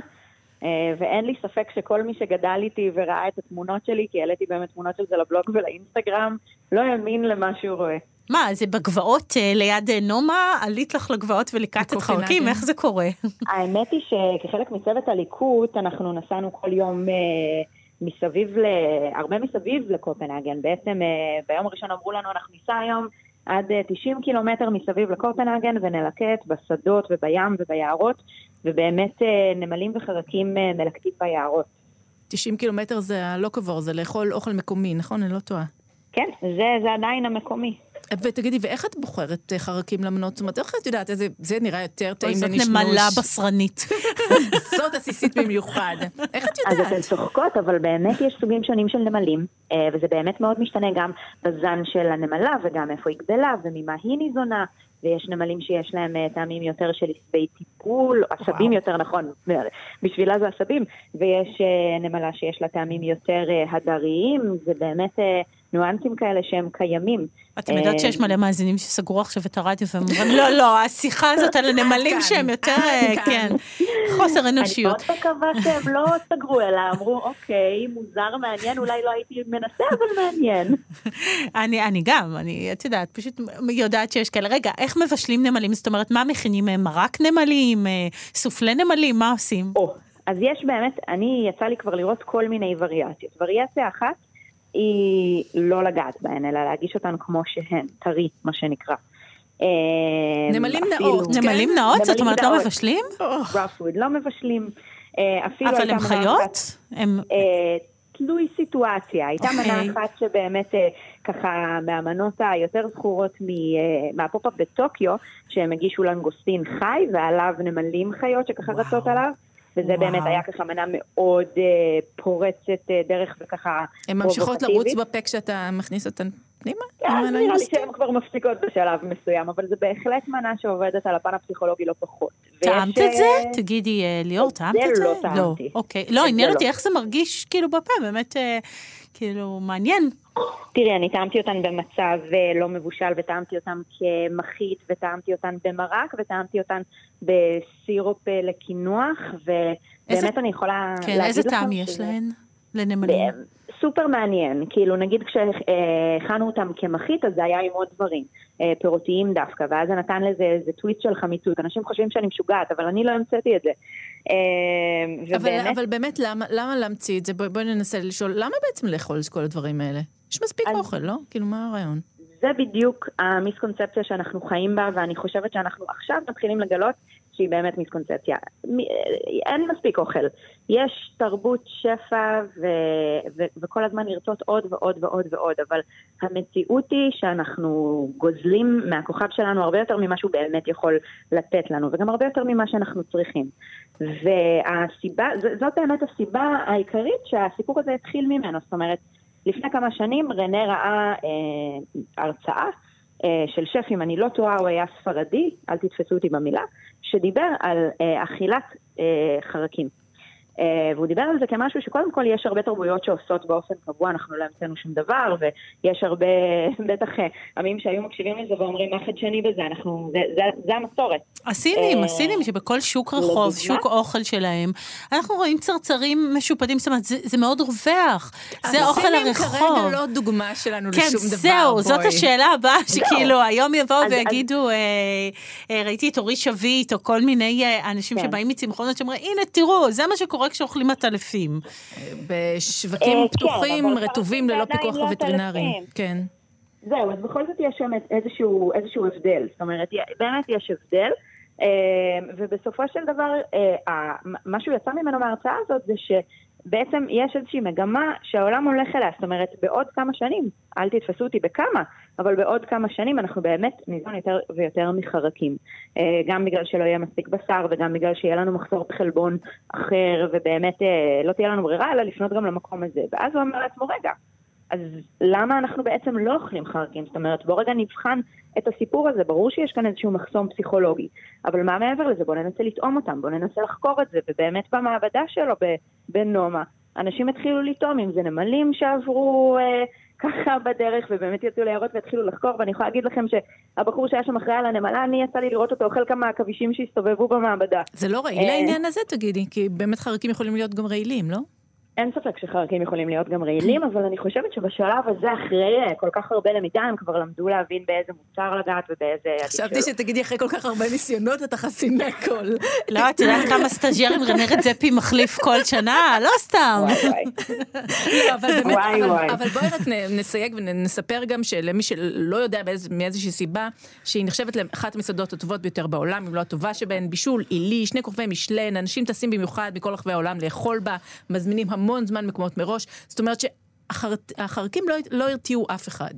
אה, ואין לי ספק שכל מי שגדל איתי וראה את התמונות שלי, כי העליתי באמת תמונות של זה לבלוג ולאינסטגרם, לא האמין למה שהוא רואה. מה, זה בגבעות אה, ליד אה, נומה? עלית לך לגבעות וליקטת בקופנהגן. חרקים? איך זה קורה? האמת היא שכחלק מצוות הליקוט, אנחנו נסענו כל יום אה, מסביב, ל... הרבה מסביב לקופנהגן. בעצם אה, ביום הראשון אמרו לנו, אנחנו ניסע היום עד אה, 90 קילומטר מסביב לקופנהגן ונלקט בשדות ובים וביערות, ובאמת נמלים וחרקים מלקטים ביערות. 90 קילומטר זה הלא קבור, זה לאכול אוכל מקומי, נכון? אני לא טועה. כן, זה, זה עדיין המקומי. ותגידי, ואיך את בוחרת אה, חרקים למנות? זאת אומרת, איך את יודעת, איזה, זה נראה יותר טעים זאת לנשנוש. נמלה בשרנית. זאת עסיסית במיוחד. איך את אז יודעת? אתן צוחקות, אבל באמת יש סוגים שונים של נמלים, אה, וזה באמת מאוד משתנה גם בזן של הנמלה וגם איפה היא גדלה וממה היא ניזונה, ויש נמלים שיש להם אה, טעמים יותר של עשבי טיפול, עשבים. יותר נכון, בשבילה זה עשבים, ויש נמלה שיש לה טעמים יותר הדריים, זה באמת ניואנסים כאלה שהם קיימים. אתם יודעת שיש מלא מאזינים שסגרו עכשיו את הרדיו והם אומרים, לא, לא, השיחה הזאת על הנמלים שהם יותר, כן, חוסר אנושיות. אני מאוד מקווה שהם לא סגרו, אלא אמרו, אוקיי, מוזר, מעניין, אולי לא הייתי מנסה, אבל מעניין. אני גם, אני, את יודעת, פשוט יודעת שיש כאלה. רגע, איך מבשלים נמלים? זאת אומרת, מה מכינים? מרק נמלים? סופלי נמלים? מה עושים? אז יש באמת, אני, יצא לי כבר לראות כל מיני וריאציות. וריאציה אחת, היא לא לגעת בהן, אלא להגיש אותן כמו שהן, טרי, מה שנקרא. אה, נמלים נאות, כן? נמלים נאות? זאת אומרת, לא מבשלים? raw food, לא מבשלים. אה, אבל הם חיות? אה, תלוי סיטואציה. הייתה אוקיי. מנה אחת שבאמת ככה מהמנות היותר זכורות מהפופ-אפ בטוקיו, שהם הגישו לנגוסטין חי ועליו נמלים חיות שככה רצות עליו. וזה וואו. באמת היה ככה מנה מאוד אה, פורצת אה, דרך וככה הן ממשיכות לרוץ בפה כשאתה מכניס אותן פנימה? כן, נראה לי שהן כבר מפסיקות בשלב מסוים, אבל זה בהחלט מנה שעובדת על הפן הפסיכולוגי לא פחות. טעמת את זה? אה, תגידי, ליאור, טעמת את זה? זה לא טעמתי. לא, אוקיי. לא, עניין אותי לא. איך זה מרגיש כאילו בפה, באמת, כאילו, מעניין. תראי, אני טעמתי אותן במצב אה, לא מבושל, וטעמתי אותן כמחית, וטעמתי אותן במרק, וטעמתי אותן בסירופ אה, לקינוח, ובאמת איזה... אני יכולה כן, להגיד לכם... כן, איזה טעם יש להן? לנמלים? סופר מעניין, כאילו נגיד כשהכנו אותם כמחית אז זה היה עם עוד דברים, אה, פירותיים דווקא, ואז זה נתן לזה איזה טוויט של חמיצות, אנשים חושבים שאני משוגעת, אבל אני לא המצאתי את זה. ובאמת... אבל, אבל באמת, למה, למה להמציא את זה? בואי בוא ננסה לשאול, למה בעצם לאכול את כל הדברים האלה? יש מספיק אז... אוכל, לא? כאילו, מה הרעיון? זה בדיוק המיסקונספציה שאנחנו חיים בה, ואני חושבת שאנחנו עכשיו מתחילים לגלות שהיא באמת מיסקונספציה. אין מספיק אוכל. יש תרבות שפע ו- ו- וכל הזמן לרצות עוד ועוד ועוד ועוד, אבל המציאות היא שאנחנו גוזלים מהכוכב שלנו הרבה יותר ממה שהוא באמת יכול לתת לנו, וגם הרבה יותר ממה שאנחנו צריכים. והסיבה, זאת באמת הסיבה העיקרית שהסיפור הזה התחיל ממנו, זאת אומרת, לפני כמה שנים רנה ראה אה, הרצאה אה, של שף, אם אני לא טועה, הוא היה ספרדי, אל תתפסו אותי במילה, שדיבר על אה, אכילת אה, חרקים. אה, והוא דיבר על זה כמשהו שקודם כל יש הרבה תרבויות שעושות באופן קבוע, אנחנו לא המצאנו שום דבר, ויש הרבה, בטח אה, עמים שהיו מקשיבים לזה ואומרים מה חדשני בזה, אנחנו, זה, זה, זה המסורת. הסינים, אה, הסינים שבכל שוק רחוב, שוק אוכל שלהם, אנחנו רואים צרצרים משופדים, זאת אומרת, זה, זה מאוד רווח, זה אוכל הרחוב. הסינים כרגע לא דוגמה שלנו כן, לשום זהו, דבר, בואי. כן, זהו, זאת השאלה הבאה, שכאילו היום יבואו ויגידו, אז... אה, אה, ראיתי את אורי שביט, או כל מיני אנשים כן. שבאים מצמחונות, שאומרים, הנה, תראו, זה מה שקורה. קורה כשאוכלים עטלפים. בשווקים אה, פתוחים, כן, רטובים, ללא פיקוח וטרינרי. כן. זהו, אז בכל זאת יש שם איזשהו, איזשהו הבדל. זאת אומרת, באמת יש הבדל. אה, ובסופו של דבר, אה, מה שהוא יצא ממנו מההרצאה הזאת זה ש... בעצם יש איזושהי מגמה שהעולם הולך אליה, זאת אומרת, בעוד כמה שנים, אל תתפסו אותי בכמה, אבל בעוד כמה שנים אנחנו באמת ניזון יותר ויותר מחרקים. אה, גם בגלל שלא יהיה מספיק בשר וגם בגלל שיהיה לנו מחסור בחלבון אחר, ובאמת אה, לא תהיה לנו ברירה אלא לפנות גם למקום הזה. ואז הוא אומר לעצמו, רגע, אז למה אנחנו בעצם לא אוכלים חרקים? זאת אומרת, בוא רגע נבחן את הסיפור הזה, ברור שיש כאן איזשהו מחסום פסיכולוגי, אבל מה מעבר לזה? בוא ננסה לטעום אותם, בוא ננסה לחקור את זה, ובאמת במעבדה שלו בנומה, אנשים התחילו לטעום, אם זה נמלים שעברו אה, ככה בדרך, ובאמת יצאו ליערות והתחילו לחקור, ואני יכולה להגיד לכם שהבחור שהיה שם אחראי על הנמלה, אני יצא לי לראות אותו אוכל כמה עכבישים שהסתובבו במעבדה. זה לא רעיל אה, העניין הזה, תגידי, כי באמת חרקים יכולים להיות גם רעילים, לא? אין ספק שחרקים יכולים להיות גם רעילים, אבל אני חושבת שבשלב הזה, אחרי אה, כל כך הרבה למידה, הם כבר למדו להבין באיזה מוצר לגעת ובאיזה... חשבתי שתגידי אחרי כל כך הרבה ניסיונות, אתה חסין מהכל. לא, את יודעת כמה סטאג'רים רנה רד זפי מחליף כל שנה? לא סתם. לא, אבל בואי רק נסייג ונספר גם שלמי שלא יודע מאיזושהי סיבה, שהיא נחשבת לאחת המסעדות הטובות ביותר בעולם, אם לא הטובה שבהן, בישול, עילי, שני כוכבי מישלן, אנשים טסים במיוחד מכל רחבי העולם לאכול בה, מזמינים המון המון זמן מקומות מראש. זאת אומרת שהחרקים לא, לא הרתיעו אף אחד.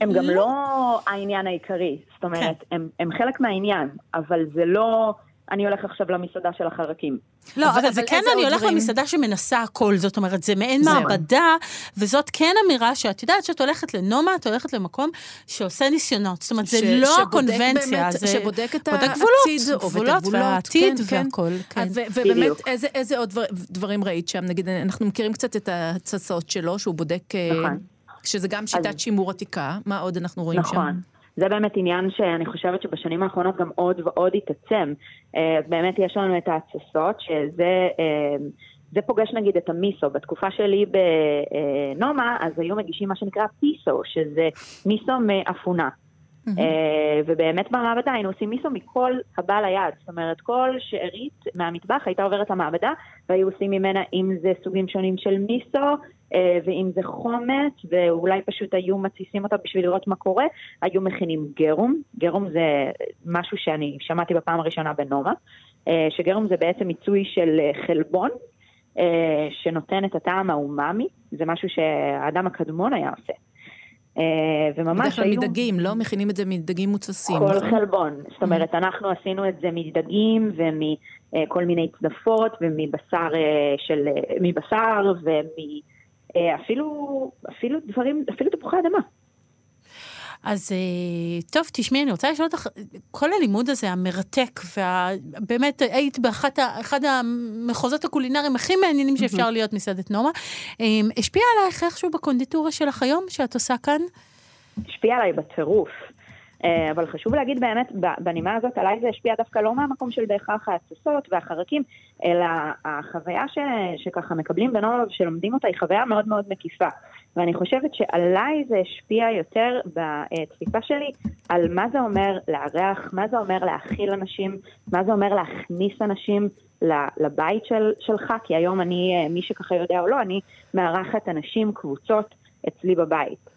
הם גם לא העניין העיקרי, זאת אומרת, כן. הם, הם חלק מהעניין, אבל זה לא... אני הולך עכשיו למסעדה של החרקים. לא, אבל, אבל זה כן, אני הולך למסעדה שמנסה הכל, זאת אומרת, זה מעין. מעבדה, וזאת כן אמירה שאת יודעת שאת הולכת לנומה, את הולכת למקום שעושה ניסיונות, זאת אומרת, זה לא הקונבנציה, באמת, זה... שבודק את העתיד, גבולות והעתיד כן, והכל, כן. ובאמת, איזה, איזה עוד דבר, דברים ראית שם? נגיד, אנחנו מכירים קצת את הצצות שלו, שהוא בודק... אה, נכון. שזה גם שיטת אז... שימור עתיקה, מה עוד אנחנו רואים נכון. שם? נכון. זה באמת עניין שאני חושבת שבשנים האחרונות גם עוד ועוד התעצם. אז באמת יש לנו את ההתססות, שזה... זה פוגש נגיד את המיסו. בתקופה שלי בנומה, אז היו מגישים מה שנקרא פיסו, שזה מיסו מאפונה. Mm-hmm. ובאמת במעבדה היינו עושים מיסו מכל הבא ליד. זאת אומרת, כל שארית מהמטבח הייתה עוברת למעבדה, והיו עושים ממנה, אם זה סוגים שונים של מיסו, אה, ואם זה חומץ, ואולי פשוט היו מתסיסים אותה בשביל לראות מה קורה, היו מכינים גרום. גרום זה משהו שאני שמעתי בפעם הראשונה בנומה, אה, שגרום זה בעצם מיצוי של חלבון. שנותן את הטעם האומאמי, זה משהו שהאדם הקדמון היה עושה. וממש היו... בדרך כלל מדגים, לא? מכינים את זה מדגים מוצסים. כל נכון? חלבון. זאת אומרת, אנחנו עשינו את זה מדגים ומכל מיני צדפות ומבשר של... מבשר ואפילו אפילו דברים, אפילו תפוחי אדמה. אז טוב, תשמעי, אני רוצה לשאול אותך, כל הלימוד הזה המרתק, ובאמת היית באחד המחוזות הקולינריים הכי מעניינים שאפשר להיות מסעדת נומה, השפיע עלייך איכשהו בקונדיטורה שלך היום, שאת עושה כאן? השפיע עליי בטירוף. אבל חשוב להגיד באמת, בנימה הזאת, עליי זה השפיע דווקא לא מהמקום של בהכרח ההתססות והחרקים, אלא החוויה ש, שככה מקבלים בנומה ושלומדים אותה היא חוויה מאוד מאוד מקיפה. ואני חושבת שעליי זה השפיע יותר בתפיסה שלי על מה זה אומר לארח, מה זה אומר להכיל אנשים, מה זה אומר להכניס אנשים לבית של, שלך, כי היום אני, מי שככה יודע או לא, אני מארחת אנשים, קבוצות אצלי בבית.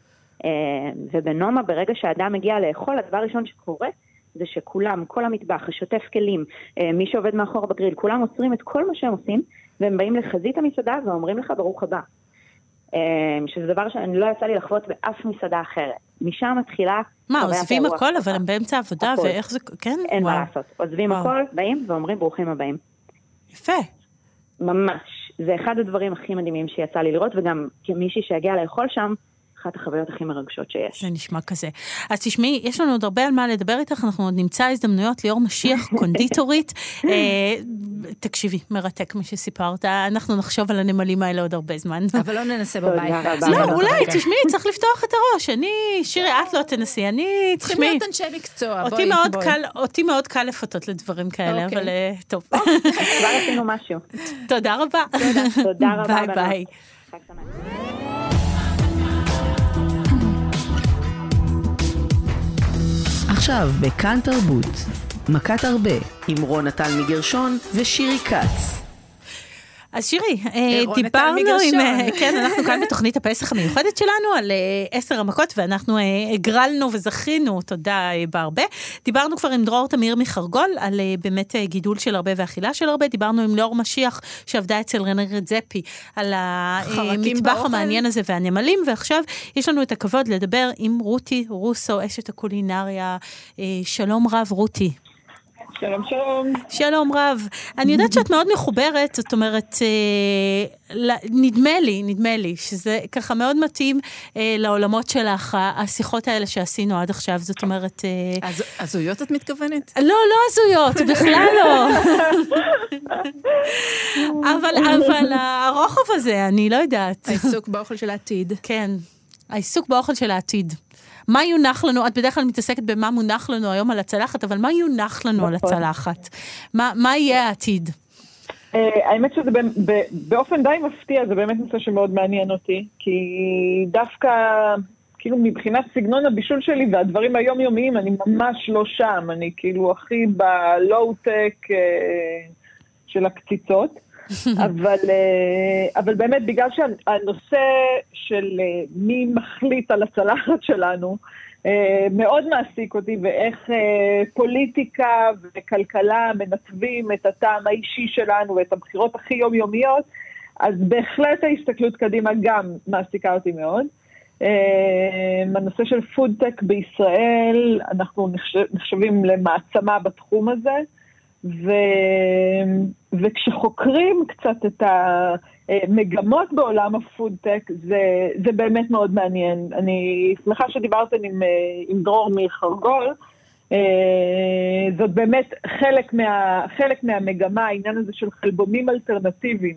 ובנומה, ברגע שאדם מגיע לאכול, הדבר הראשון שקורה זה שכולם, כל המטבח, השוטף כלים, מי שעובד מאחור בגריל, כולם עוצרים את כל מה שהם עושים, והם באים לחזית המסעדה ואומרים לך ברוך הבא. שזה דבר שאני לא יצא לי לחוות באף מסעדה אחרת. משם מתחילה... מה, עוזבים הכל, אבל הם באמצע עבודה, ואיך זה... כן? אין מה לעשות. עוזבים הכל, באים ואומרים ברוכים הבאים. יפה. ממש. זה אחד הדברים הכי מדהימים שיצא לי לראות, וגם כמישהי שהגיעה לאכול שם, אחת החוויות הכי מרגשות שיש. זה נשמע כזה. אז תשמעי, יש לנו עוד הרבה על מה לדבר איתך, אנחנו עוד נמצא הזדמנויות ליאור משיח, קונדיטורית. אה, תקשיבי, מרתק מה שסיפרת, אנחנו נחשוב על הנמלים האלה עוד הרבה זמן. אבל לא ננסה בבית. לא, אולי, תשמעי, צריך לפתוח את הראש. אני, שירי, את לא תנסי, אני, תשמעי. צריכים להיות אנשי מקצוע, בואי, בואי. אותי מאוד קל לפתות לדברים כאלה, אוקיי. אבל אה, טוב. כבר עשינו משהו. תודה רבה. תודה רבה. ביי ביי. עכשיו בכאן תרבות, מכת הרבה, עם רונה טל מגרשון ושירי כץ. אז שירי, דיברנו עם, כן, אנחנו כאן בתוכנית הפסח המיוחדת שלנו על עשר המכות, ואנחנו הגרלנו וזכינו, תודה בהרבה. דיברנו כבר עם דרור תמיר מחרגול, על באמת גידול של הרבה ואכילה של הרבה. דיברנו עם ליאור משיח, שעבדה אצל רנר רדזפי, על המטבח המעניין הזה והנמלים, ועכשיו יש לנו את הכבוד לדבר עם רותי רוסו, אשת הקולינריה. שלום רב, רותי. שלום, שלום. שלום רב. אני יודעת שאת מאוד מחוברת, זאת אומרת, אה, נדמה לי, נדמה לי, שזה ככה מאוד מתאים אה, לעולמות שלך, השיחות האלה שעשינו עד עכשיו, זאת אומרת... אה, הז, הזויות את מתכוונת? לא, לא הזויות, בכלל לא. אבל, אבל הרוחב הזה, אני לא יודעת. העיסוק באוכל של העתיד. כן, העיסוק באוכל של העתיד. מה יונח לנו, את בדרך כלל מתעסקת במה מונח לנו היום על הצלחת, אבל מה יונח לנו על נכון. הצלחת? מה, מה יהיה העתיד? אה, האמת שזה באופן די מפתיע, זה באמת נושא שמאוד מעניין אותי, כי דווקא, כאילו מבחינת סגנון הבישול שלי והדברים היומיומיים, אני ממש לא שם, אני כאילו הכי בלואו-טק אה, של הקציצות. אבל, אה, אבל באמת, בגלל שהנושא של אה, מי מחליט על הצלחת שלנו, אה, מאוד מעסיק אותי, ואיך פוליטיקה וכלכלה מנתבים את הטעם האישי שלנו ואת הבחירות הכי יומיומיות, אז בהחלט ההסתכלות קדימה גם מעסיקה אותי מאוד. הנושא של פודטק בישראל, אנחנו נחשבים למעצמה בתחום הזה. ו... וכשחוקרים קצת את המגמות בעולם הפודטק, זה, זה באמת מאוד מעניין. אני שמחה שדיברתם עם, עם דרור מחרגול. זאת באמת חלק, מה, חלק מהמגמה, העניין הזה של חלבונים אלטרנטיביים,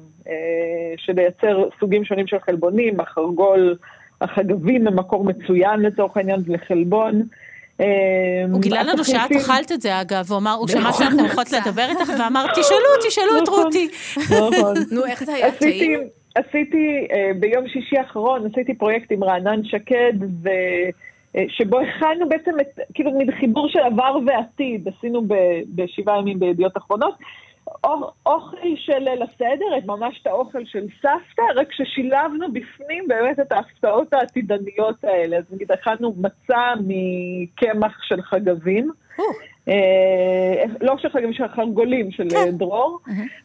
של לייצר סוגים שונים של חלבונים, החרגול החגבים הם מקור מצוין לצורך העניין לחלבון. הוא גילה לנו שאת אכלת את זה אגב, הוא אמר, הוא שמע שאנחנו הולכות לדבר איתך ואמר, תשאלו, תשאלו את רותי. נכון. נו, איך זה היה טעים? עשיתי, ביום שישי האחרון, עשיתי פרויקט עם רענן שקד, ו... שבו הכנו בעצם את, כאילו, מין חיבור של עבר ועתיד, עשינו בשבעה ימים בידיעות אחרונות. אוכל של ליל הסדר, ממש את האוכל של סבתא, רק ששילבנו בפנים באמת את ההפתעות העתידניות האלה. אז נגיד, הכנו מצה מקמח של חגבים. אה, לא של חגבים, של חרגולים של כן. דרור,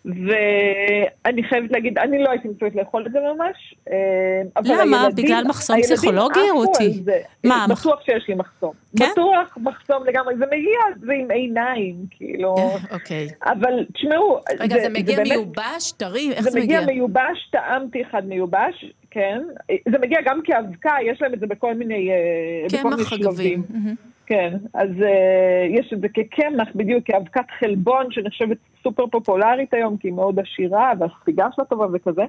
ואני חייבת להגיד, אני לא הייתי מצוות לאכול את זה ממש, אה, למה? בגלל מחסום פסיכולוגי, רותי? מה? בטוח שיש לי מחסום. כן? בטוח מחסום לגמרי, זה מגיע, זה עם עיניים, כאילו. אוקיי. אבל תשמעו, רגע, זה מגיע מיובש, טרי? איך זה מגיע? זה מגיע מיובש, טעמתי אחד מיובש, כן. זה מגיע גם כאבקה, יש להם את זה בכל מיני שלבים. כן, אז uh, יש את זה כקמח, בדיוק כאבקת חלבון שנחשבת סופר פופולרית היום, כי היא מאוד עשירה והספיגה שלה טובה וכזה.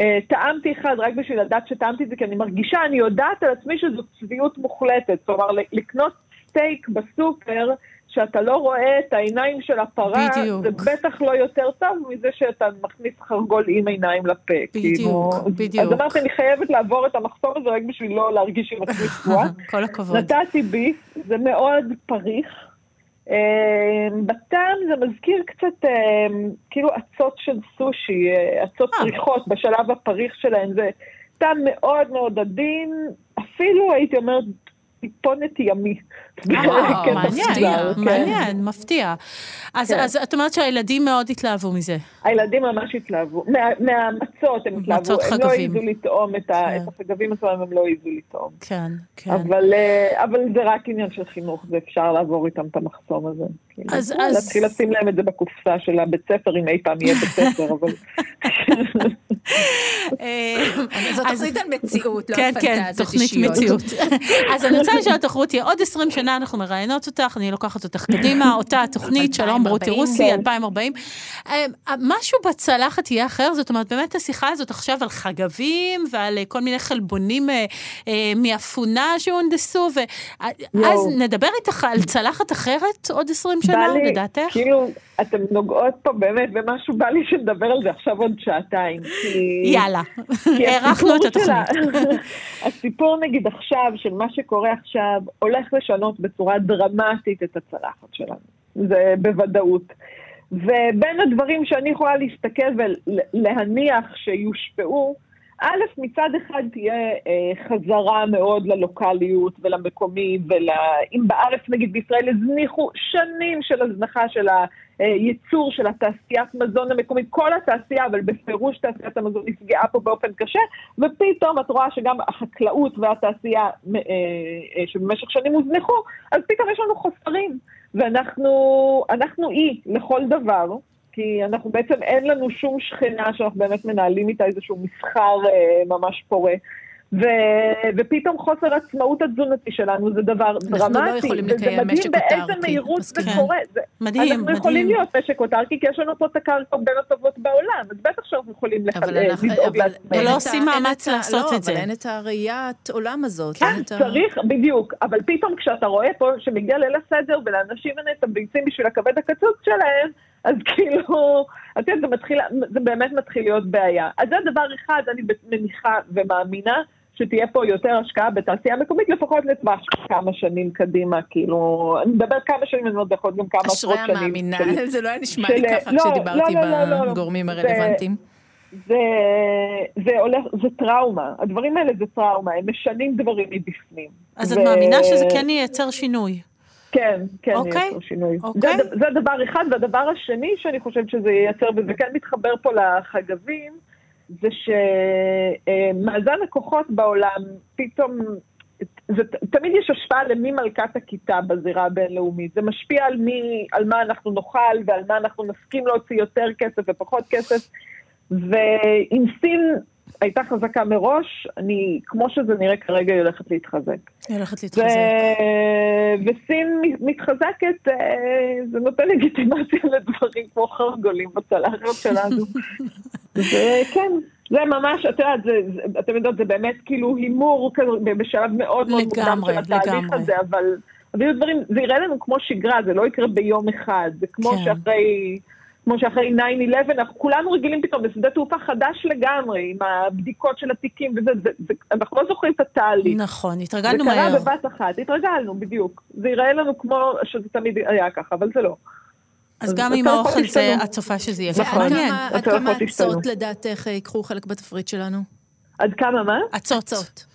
Uh, טעמתי אחד רק בשביל לדעת שטעמתי את זה, כי אני מרגישה, אני יודעת על עצמי שזו צביעות מוחלטת. כלומר, לקנות סטייק בסופר, שאתה לא רואה את העיניים של הפרה, בדיוק. זה בטח לא יותר טוב מזה שאתה מכניס חרגול עם עיניים לפה. בדיוק, כאילו, בדיוק. אז אמרתי, אני חייבת לעבור את המחסום הזה רק בשביל לא להרגיש עם עצמי תקועה. כל הכבוד. נתתי בי, זה מאוד פריך. אמ, בטעם זה מזכיר קצת אמ, כאילו אצות של סושי, אצות אה. פריחות בשלב הפריך שלהן, זה טעם מאוד מאוד עדין, אפילו הייתי אומרת טיפונת ימי. אה, כן, מעניין, מעניין, מפתיע. כן. אז את אומרת שהילדים מאוד התלהבו מזה. הילדים ממש התלהבו. מהמצות הם התלהבו. הם לא העזו לטעום את כן. החגבים עצמם, הם לא העזו לטעום. כן, כן. אה, אבל זה רק עניין של חינוך, זה אפשר לעבור איתם את המחסום הזה. כאילו, אז... להתחיל לשים להם את זה בקופסה של הבית ספר, אם אי פעם יהיה בית ספר, אבל... זאת תוכנית על מציאות, לא כן, כן, תוכנית מציאות. אז אני רוצה לשאול אותך, רותי, עוד 20 שנה אנחנו מראיינות אותך, אני לוקחת אותך קדימה, אותה התוכנית, שלום רותי רוסי, 2040. אה, משהו בצלחת יהיה אחר, זאת אומרת, באמת השיחה הזאת עכשיו על חגבים ועל אה, כל מיני חלבונים אה, מאפונה שהונדסו, ואז נדבר איתך על צלחת אחרת עוד 20 שנה, לדעתך? כאילו, אתן נוגעות פה באמת במשהו, בא לי שנדבר על זה עכשיו עוד שעתיים. יאללה, הארכנו את התוכנית. הסיפור נגיד עכשיו, של מה שקורה עכשיו, הולך לשנות בצורה דרמטית את הצלחת שלנו. זה בוודאות. ובין הדברים שאני יכולה להסתכל ולהניח שיושפעו, א', מצד אחד תהיה אה, חזרה מאוד ללוקאליות ולמקומי, ואם בארץ, נגיד בישראל, הזניחו שנים של הזנחה של הייצור של התעשיית מזון המקומית, כל התעשייה, אבל בפירוש תעשיית המזון נפגעה פה באופן קשה, ופתאום את רואה שגם החקלאות והתעשייה אה, אה, שבמשך שנים הוזנחו, אז פתאום יש לנו חוסרים, ואנחנו אי לכל דבר. כי אנחנו בעצם, אין לנו שום שכנה שאנחנו באמת מנהלים איתה איזשהו מסחר אה, ממש פורה. ו... ופתאום חוסר עצמאות התזונתי שלנו זה דבר אנחנו דרמטי. אנחנו לא יכולים לקיים משק אוטרקי. וזה מדהים באיזה מהירות זה. קורה. זה... מדהים, מדהים. אנחנו יכולים להיות משק אוטרקי, כי יש לנו פה את הקרקע בין הטובות בעולם, אז בטח שאנחנו יכולים לדאוג לעצמנו. ולא עושים מאמץ לעשות לא, את זה. אבל אין את הראיית עולם הזאת. כן, צריך, בדיוק. אבל פתאום כשאתה רואה פה שמגיע ליל הסדר ולאנשים אין את הביצים בשביל הכבד הקצוץ שלהם, אז כאילו, את יודעת, זה, מתחיל, זה באמת מתחיל להיות בעיה. אז זה דבר אחד, אני מניחה ומאמינה, שתהיה פה יותר השקעה בתעשייה מקומית, לפחות לטווח כמה שנים קדימה, כאילו, אני מדבר כמה שנים, אני לא להיות גם כמה עשרות שנים. אשרי המאמינה, זה לא היה נשמע לי ככה לא, כשדיברתי לא, לא, בגורמים הרלוונטיים. זה, זה הולך, זה טראומה, הדברים האלה זה טראומה, הם משנים דברים מבפנים. אז ו... את מאמינה שזה כן ייצר שינוי? כן, כן, אוקיי, ייצר שינוי. אוקיי. זה, זה דבר אחד, והדבר השני שאני חושבת שזה ייצר, וזה כן מתחבר פה לחגבים, זה שמאזן הכוחות בעולם פתאום, זה, תמיד יש השפעה למי מלכת הכיתה בזירה הבינלאומית. זה משפיע על, מי, על מה אנחנו נאכל ועל מה אנחנו נסכים להוציא יותר כסף ופחות כסף. ועם סין הייתה חזקה מראש, אני, כמו שזה נראה כרגע, היא הולכת להתחזק. היא הולכת להתחזק. ו... וסין מתחזקת, אה, זה נותן לגיטימציה לדברים כמו חרגולים בצלחת שלנו. וכן. זה ממש, את יודעת, זה, זה, אתם יודעות, זה באמת כאילו הימור כזה בשלב מאוד מאוד מוקדם של התהליך לגמרי. הזה, אבל, אבל דברים, זה יראה לנו כמו שגרה, זה לא יקרה ביום אחד, זה כמו כן. שאחרי... כמו שאחרי 9-11, אנחנו כולנו רגילים פתאום לשדה תעופה חדש לגמרי, עם הבדיקות של התיקים וזה, זה, זה, אנחנו לא זוכרים את התהליך. נכון, זה התרגלנו קרה מהר. בבת אחת, התרגלנו, בדיוק. זה ייראה לנו כמו שזה תמיד היה ככה, אבל זה לא. אז גם עם האוכל זה. את צופה שזה יהיה נכון. ועד מעניין. כמה- עד כמה. אצות לדעתך ייקחו חלק בתפריט שלנו? עד כמה מה? אצות.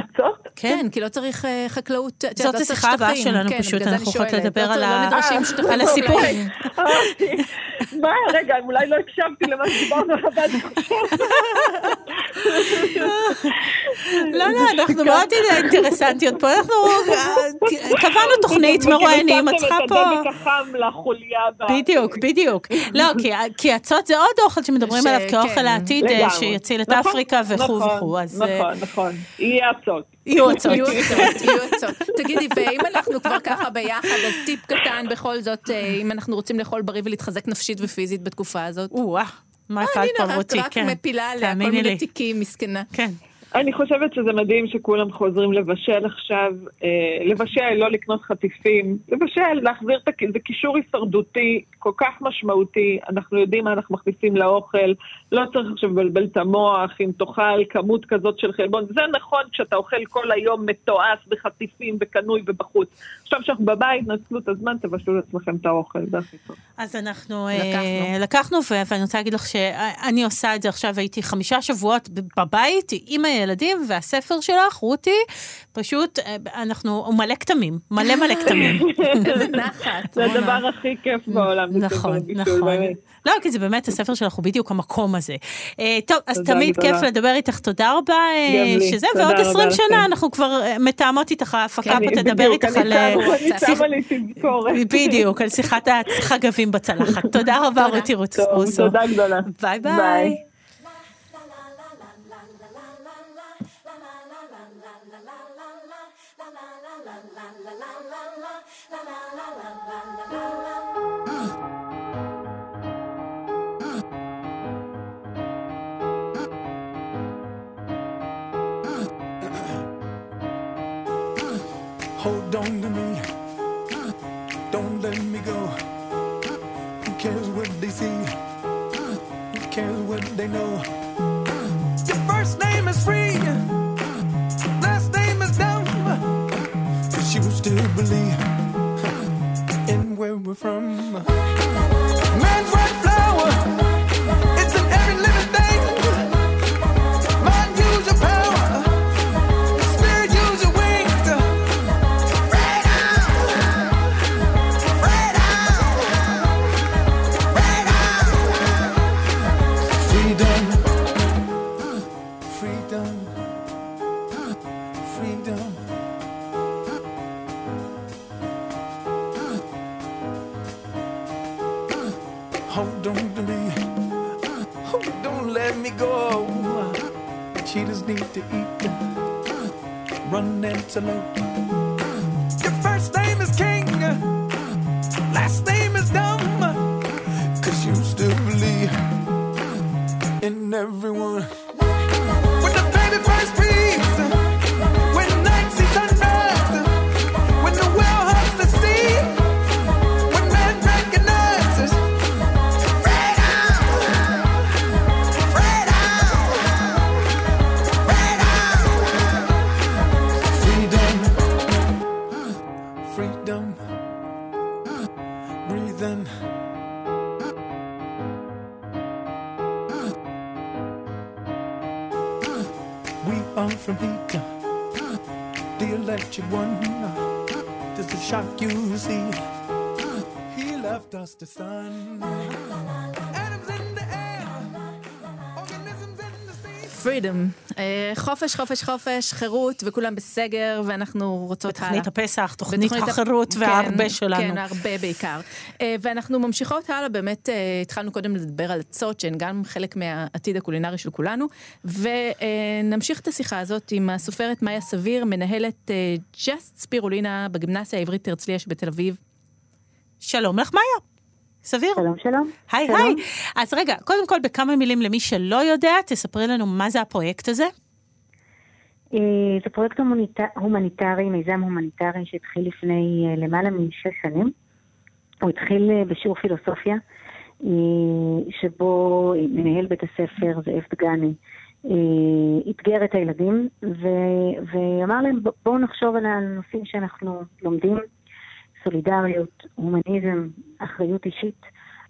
אצות. אצות? כן, כי לא צריך אה, חקלאות. את יודעת, זאת השיחה הבאה. שלנו כן, פשוט, אנחנו שואלת. לדבר על אה. על הסיפור. מה, רגע, אולי לא הקשבתי למה שדיברנו עליו עד. לא, לא, אנחנו מאוד אינטרסנטיות פה, אנחנו אה, קבענו תוכנית מרואיינים, את צריכה פה... בדיוק, בדיוק. לא, כי- כי אצות זה עוד אוכל שמדברים עליו כאוכל כן, העתיד, אה, לגמרי. שיציל את נכון, אפריקה וכו' נכון, וכו', אז אה, נכון, נכון. יהיה אצות. יהיו אצות. יהיו. תגידי, ואם אנחנו כבר ככה ביחד, אז טיפ קטן בכל זאת, אה, אם אנחנו רוצים לאכול בריא ולהתחזק נפשית ופיזית בתקופה הזאת. או-אה, מה אה, אכלת הנה, פה רק- כן. מפילה עליה כל מיני לי. תיקים, מסכנה. כן. אני חושבת שזה מדהים שכולם חוזרים לבשל עכשיו. אה, לבשל, לא לקנות חטיפים. לבשל, להחזיר את ה... זה קישור הישרדותי כל כך משמעותי. אנחנו יודעים מה אנחנו מכניסים לאוכל. לא צריך עכשיו לבלבל את המוח אם תאכל כמות כזאת של חלבון. זה נכון כשאתה אוכל כל היום מתועש בחטיפים, בקנוי ובחוץ. עכשיו שאנחנו בבית, נצלו את הזמן, תבשלו לעצמכם את האוכל, זה הכי טוב. אז אנחנו לקחנו. לקחנו, לקחנו ואני רוצה להגיד לך שאני עושה את זה עכשיו, הייתי חמישה שבועות בבית עם הילדים, והספר שלך, רותי, פשוט, אה, אנחנו, הוא מלא כתמים, מלא מלא כתמים. איזה נחת. זה. הדבר הכי כיף בעולם. נכון, נכון. לא, כי זה באמת, הספר שלך הוא בדיוק המקום הזה. אה, טוב, אז תמיד. כיף לדבר איתך, תודה רבה אה, שזה, ועוד רבה 20 לכם. שנה אנחנו כבר אה, מתאמות איתך, ההפקה פה אני- תדבר איתך על... בדיוק, על שיחת החגבים בצלחת. תודה רבה. רותי רוסו. תודה גדולה. ביי ביי. Cares what they see? Who cares what they know? Your first name is free. Last name is dumb. But you still believe in where we're from. Man's right flower. It shock you see? He left us to sun. פרידום. אה, חופש, חופש, חופש, חירות, וכולם בסגר, ואנחנו רוצות הלאה. תוכנית הפסח, תוכנית בתוכנית החירות כן, וההרבה שלנו. כן, הרבה בעיקר. אה, ואנחנו ממשיכות הלאה, באמת אה, התחלנו קודם לדבר על עצות, שהן גם חלק מהעתיד הקולינרי של כולנו, ונמשיך את השיחה הזאת עם הסופרת מאיה סביר, מנהלת Just ספירולינה בגימנסיה העברית הרצליה שבתל אביב. שלום לך, מאיה. סביר? שלום, שלום. היי. היי. אז רגע, קודם כל, בכמה מילים למי שלא יודע, תספרי לנו מה זה הפרויקט הזה. אה, זה פרויקט הומניט- הומניטרי, מיזם הומניטרי שהתחיל לפני אה, למעלה משש שנים. הוא התחיל אה, בשיעור פילוסופיה, שבו מנהל בית הספר זאב דגני אתגר את הילדים ו- ואמר להם "ב- בואו נחשוב על הנושאים שאנחנו לומדים, סולידריות, הומניזם, אחריות אישית,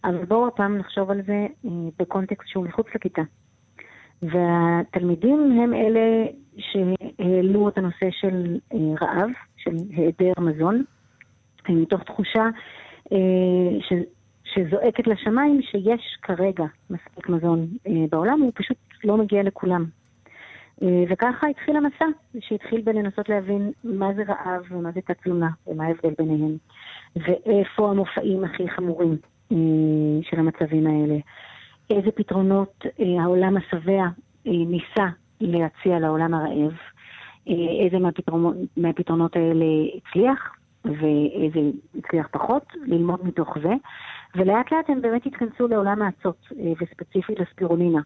אבל בואו הפעם נחשוב על זה אה, בקונטקסט שהוא מחוץ לכיתה. והתלמידים הם אלה שהעלו את הנושא של אה, רעב, של היעדר מזון, מתוך תחושה אה, ש, שזועקת לשמיים שיש כרגע מספיק מזון בעולם, הוא פשוט לא מגיע לכולם. אה, וככה התחיל המסע, שהתחיל בלנסות להבין מה זה רעב ומה זה תת-תלונה ומה ההבדל ביניהם, ואיפה המופעים הכי חמורים אה, של המצבים האלה. איזה פתרונות אה, העולם השבע ניסה להציע לעולם הרעב, איזה מהפתרונות, מהפתרונות האלה הצליח ואיזה הצליח פחות, ללמוד מתוך זה, ולאט לאט הם באמת התכנסו לעולם האצות, וספציפית לספירולינה.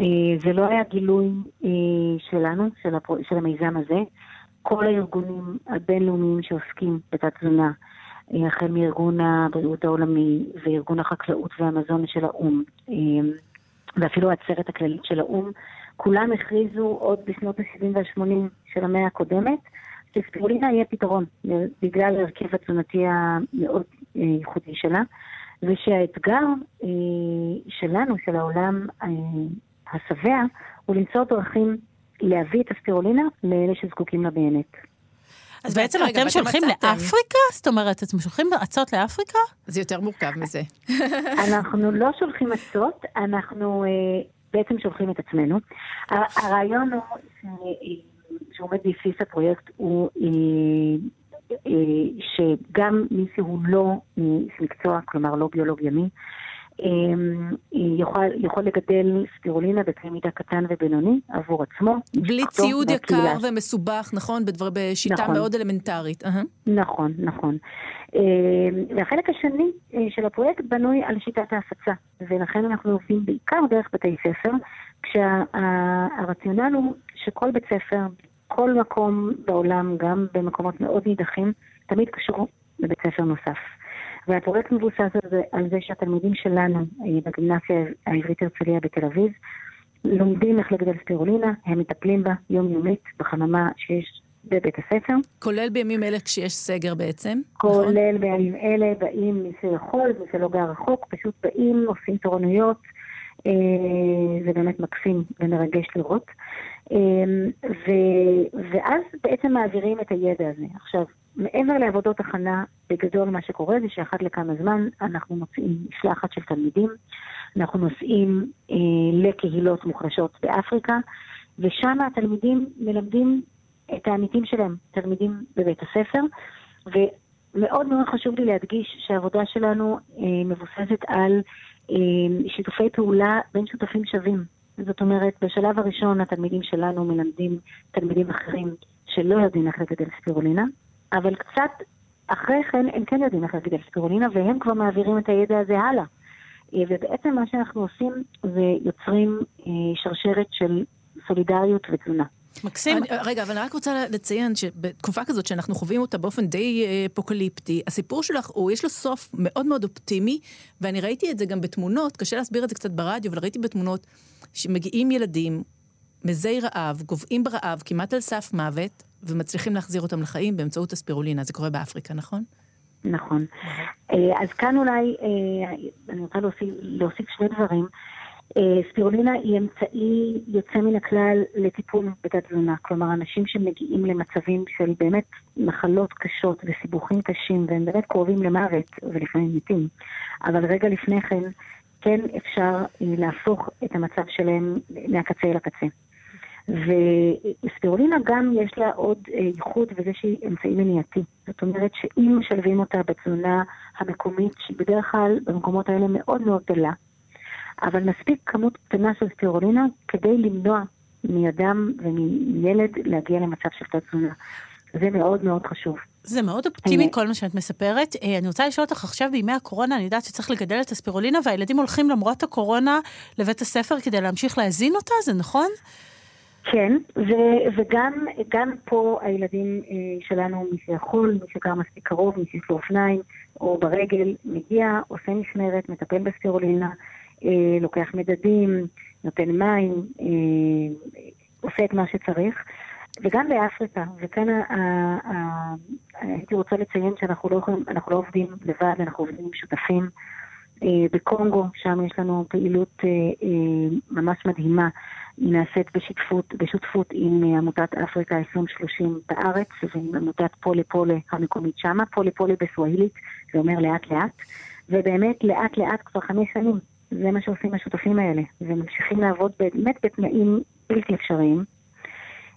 אה, זה לא היה גילוי אה, שלנו, של, הפרו, של המיזם הזה. כל הארגונים הבינלאומיים שעוסקים בתת-תזונה, אה, החל מארגון הבריאות העולמי וארגון החקלאות והמזון של האו"ם, ואפילו העצרת הכללית של האו"ם, כולם הכריזו עוד בשנות ה-70 וה-80 של המאה הקודמת, שספירולינה יהיה פתרון, בגלל ההרכב התזונתי המאוד ייחודי שלה, ושהאתגר שלנו, של העולם השבע, הוא למצוא דרכים להביא את הספירולינה לאלה שזקוקים לה באמת. אז בעצם אתם שולחים. לאפריקה? זאת אומרת, אתם שולחים אצות לאפריקה? זה יותר מורכב מזה. אנחנו לא שולחים עצות, אנחנו אה, בעצם שולחים את עצמנו. הרעיון הוא שעומד בבסיס הפרויקט הוא אה, אה, שגם מי שהוא לא איש מקצוע, כלומר לא ביולוג ימי, יכול, יכול לגדל ספירולינה בקנה מידה קטן ובינוני עבור עצמו. בלי ציוד יקר והקהילה. ומסובך, נכון? בדבר, בשיטה נכון. מאוד אלמנטרית. אהה. נכון, נכון. אה, והחלק השני אה, של הפרויקט בנוי על שיטת ההפצה, ולכן אנחנו עובדים בעיקר דרך בתי ספר, כשהרציונל הוא שכל בית ספר, כל מקום בעולם, גם במקומות מאוד נידחים, תמיד קשור לבית ספר נוסף. והפרויקט מבוסס על זה, על זה שהתלמידים שלנו אה, בגימנסיה העברית הרצליה בתל אביב לומדים איך לגדל ספירולינה, הם מטפלים בה יומיומית בחממה שיש בבית הספר. כולל בימים אלה כשיש סגר בעצם. נכון? כולל בימים אלה, באים מי שיכול, מי שלא גר רחוק, פשוט באים, עושים תורנויות, אה, זה באמת מקסים ומרגש לראות. אה, ו, ואז בעצם מעבירים את הידע הזה. עכשיו, מעבר לעבודות הכנה, בגדול מה שקורה זה שאחת לכמה זמן אנחנו מוציאים משלחת של תלמידים, אנחנו נוסעים אה, לקהילות מוחלשות באפריקה, ושם התלמידים מלמדים את העמיתים שלהם, תלמידים בבית הספר, ומאוד מאוד חשוב לי להדגיש שהעבודה שלנו אה, מבוססת על אה, שיתופי פעולה בין שותפים שווים. זאת אומרת, בשלב הראשון התלמידים שלנו מלמדים תלמידים אחרים שלא יודעים איך לגדל ספירולינה, אבל קצת אחרי כן הם כן יודעים איך לגדל ספירולינה, והם כבר מעבירים את הידע הזה הלאה. אה, ובעצם מה שאנחנו עושים זה יוצרים אה, שרשרת של סולידריות ותזונה. מקסים. אני, רגע, אבל אני רק רוצה לציין שבתקופה כזאת שאנחנו חווים אותה באופן די אה, אפוקליפטי, הסיפור שלך, הוא, יש לו סוף מאוד מאוד אופטימי, ואני ראיתי את זה גם בתמונות, קשה להסביר את זה קצת ברדיו, אבל ראיתי בתמונות שמגיעים ילדים מזי רעב, גוועים ברעב, כמעט על סף מוות, ומצליחים להחזיר אותם לחיים באמצעות הספירולינה. זה קורה באפריקה, נכון? נכון. אה, אז כאן אולי, אה, אני רוצה להוסיף, להוסיף שני דברים. אה, ספירולינה היא אמצעי יוצא מן הכלל לטיפול בתת-תזונה. כלומר, אנשים שמגיעים למצבים של באמת מחלות קשות וסיבוכים קשים, והם באמת קרובים למוות, ולפעמים מתים, אבל רגע לפני כן, כן אפשר להפוך את המצב שלהם מהקצה אל הקצה. וספירולינה גם יש לה עוד אה, ייחוד בזה שהיא אמצעי מניעתי. זאת אומרת שאם משלבים אותה בתזונה המקומית, שהיא בדרך כלל במקומות האלה מאוד מאוד דלה, אבל מספיק כמות קטנה של ספירולינה כדי למנוע מאדם ומילד להגיע למצב של תת-תזונה. זה מאוד מאוד חשוב. זה מאוד אופטימי כל מה שאת מספרת. אה, אני רוצה לשאול אותך עכשיו בימי הקורונה, אני יודעת שצריך לגדל את הספירולינה, והילדים הולכים למרות הקורונה לבית הספר כדי להמשיך להזין אותה, זה נכון? כן, ו- וגם גם פה הילדים אה, שלנו, מי שיכול, מי שגר מספיק קרוב, מי שיש לו אופניים או ברגל, מגיע, עושה משמרת, מטפל בספירולינה, אה, לוקח מדדים, נותן מים, אה, עושה את מה שצריך. וגם באפריקה, וכאן ה- ה- ה- הייתי רוצה לציין שאנחנו לא, יכולים, לא עובדים לבד, אנחנו עובדים עם שותפים. בקונגו, שם יש לנו פעילות ממש מדהימה. היא נעשית בשותפות, בשותפות עם אה, עמותת אפריקה 2030 בארץ ועם עמותת פולה פולה המקומית שמה. פולה פולה בסווהילית, זה אומר לאט לאט. ובאמת לאט לאט כבר חמש שנים, זה מה שעושים השותפים האלה. וממשיכים לעבוד באמת בתנאים בלתי אפשריים.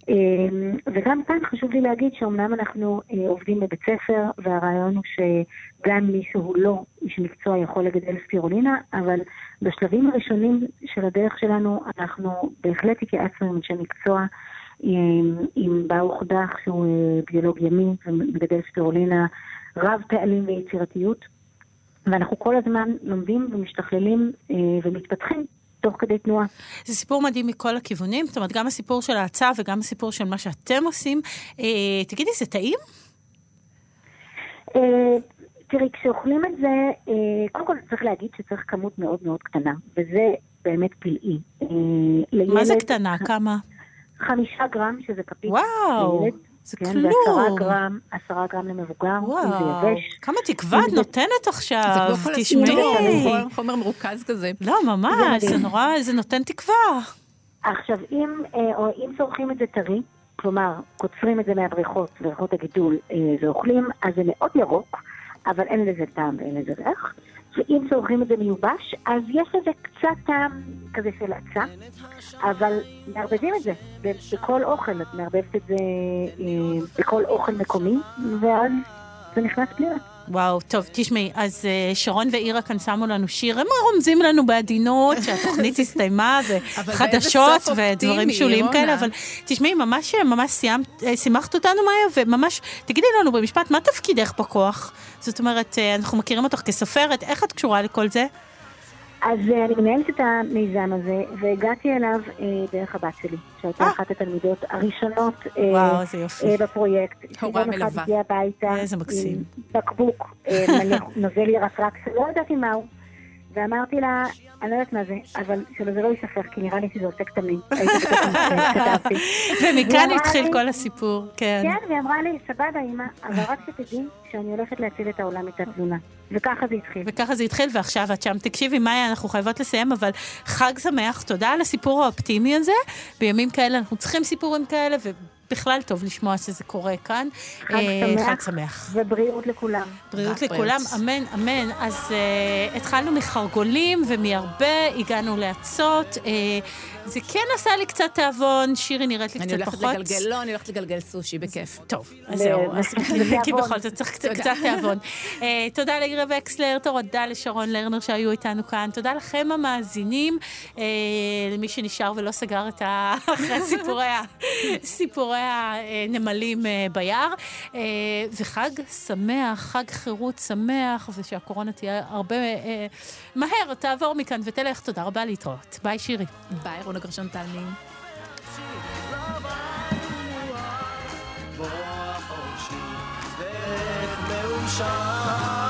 אמ, וגם כאן חשוב לי להגיד שאומנם אנחנו אה, עובדים בבית ספר, והרעיון הוא שגם מי שהוא לא איש מקצוע יכול לגדל ספירולינה, אבל בשלבים הראשונים של הדרך שלנו אנחנו בהחלט התייעצנו עם אנשי מקצוע, עם, עם ברוך דח שהוא אה, ביולוג ימי ומגדל ספירולינה רב פעלים ויצירתיות, ואנחנו כל הזמן לומדים ומשתכללים אה, ומתפתחים תוך כדי תנועה. זה סיפור מדהים מכל הכיוונים, זאת אומרת, גם הסיפור של ההצעה וגם הסיפור של מה שאתם עושים. אה, תגידי, זה טעים? אה, תראי, כשאוכלים את זה, אה, קודם כל צריך להגיד שצריך כמות מאוד מאוד קטנה, וזה באמת פלאי. אה, לילד, מה זה קטנה? כמה? חמישה גרם, שזה כפית וואו, לילד. זה כן, כלום. ועשרה גרם, עשרה גרם למבוגר, אם זה וואו, יבש. כמה תקווה את זה- נותנת זה עכשיו, כמו תשמעי. הסיפור, חומר מרוכז כזה. לא, ממש, זה זה. נורא, זה נותן תקווה. עכשיו, אם, אה, או אם צורכים את זה טרי, כלומר, קוצרים את זה מהבריכות, בריכות הגידול, אה, ואוכלים, אז זה מאוד ירוק, אבל אין לזה טעם ואין לזה ריח. ואם צורכים את זה מיובש, אז יש לזה קצת טעם כזה של עצה, אבל מערבבים את זה בכל אוכל, את מערבבת את זה אה, בכל אוכל מקומי, ואז זה נכנס פנימה. וואו, טוב, תשמעי, אז אה, שרון ואירה כאן שמו לנו שיר, הם רומזים לנו בעדינות שהתוכנית הסתיימה, וחדשות ודברים שוליים. כאלה, אבל תשמעי, ממש ממש סיימת, אה, שימחת אותנו, מאיה, וממש, תגידי לנו במשפט, מה תפקידך בכוח? זאת אומרת, אנחנו מכירים אותך כסופרת, איך את קשורה לכל זה? אז אה, אני מנהלת את המיזם הזה, והגעתי אליו אה, דרך הבת שלי, שהייתה אה. אחת התלמידות הראשונות אה, וואו, איזה יופי. אה, בפרויקט. הוראה שיום אחד מלווה. הגיע הביתה, איזה מקסים. עם בקבוק אה, מלא נוזל ירקרק, שלא ידעתי מהו, ואמרתי לה, אני לא יודעת מה זה, אבל שלא זה לא ייספר, כי נראה לי שזה עושה כתמים. ומכאן התחיל כל הסיפור, כן. כן, והיא אמרה לי, סבבה, אמא, אבל רק שתדעי שאני הולכת להציל את העולם מתת תזונה. וככה זה התחיל. וככה זה התחיל, ועכשיו את שם. תקשיבי, מאיה, אנחנו חייבות לסיים, אבל חג שמח, תודה על הסיפור האופטימי הזה. בימים כאלה אנחנו צריכים סיפורים כאלה, ובכלל טוב לשמוע שזה קורה כאן. חג אה, שמח. חג שמח. ובריאות לכולם. בריאות לכולם. אמן, אמן. אז uh, התחלנו מחרגולים ומהרבה, הגענו לאצות. Uh, זה כן עשה לי קצת תיאבון, שירי נראית לי אני קצת הולכת פחות. לגלגל, לא, אני הולכת לגלגל סושי, בכיף. טוב, אז זה- זהו, זה- אז זה כי. בכל זאת צריך קצת תיאבון. אה, תודה לעירה וקסלר, תודה לשרון לרנר שהיו איתנו כאן, תודה לכם המאזינים, אה, למי שנשאר ולא סגר את ה... אחרי סיפורי הנמלים אה, ביער. אה, וחג שמח, חג חירות שמח, ושהקורונה תהיה הרבה אה, מהר, תעבור מכאן ותלך. תודה רבה, להתראות. ביי, שירי. ביי, רונה גרשון תלמי. בוא החופשי, דרך מאושר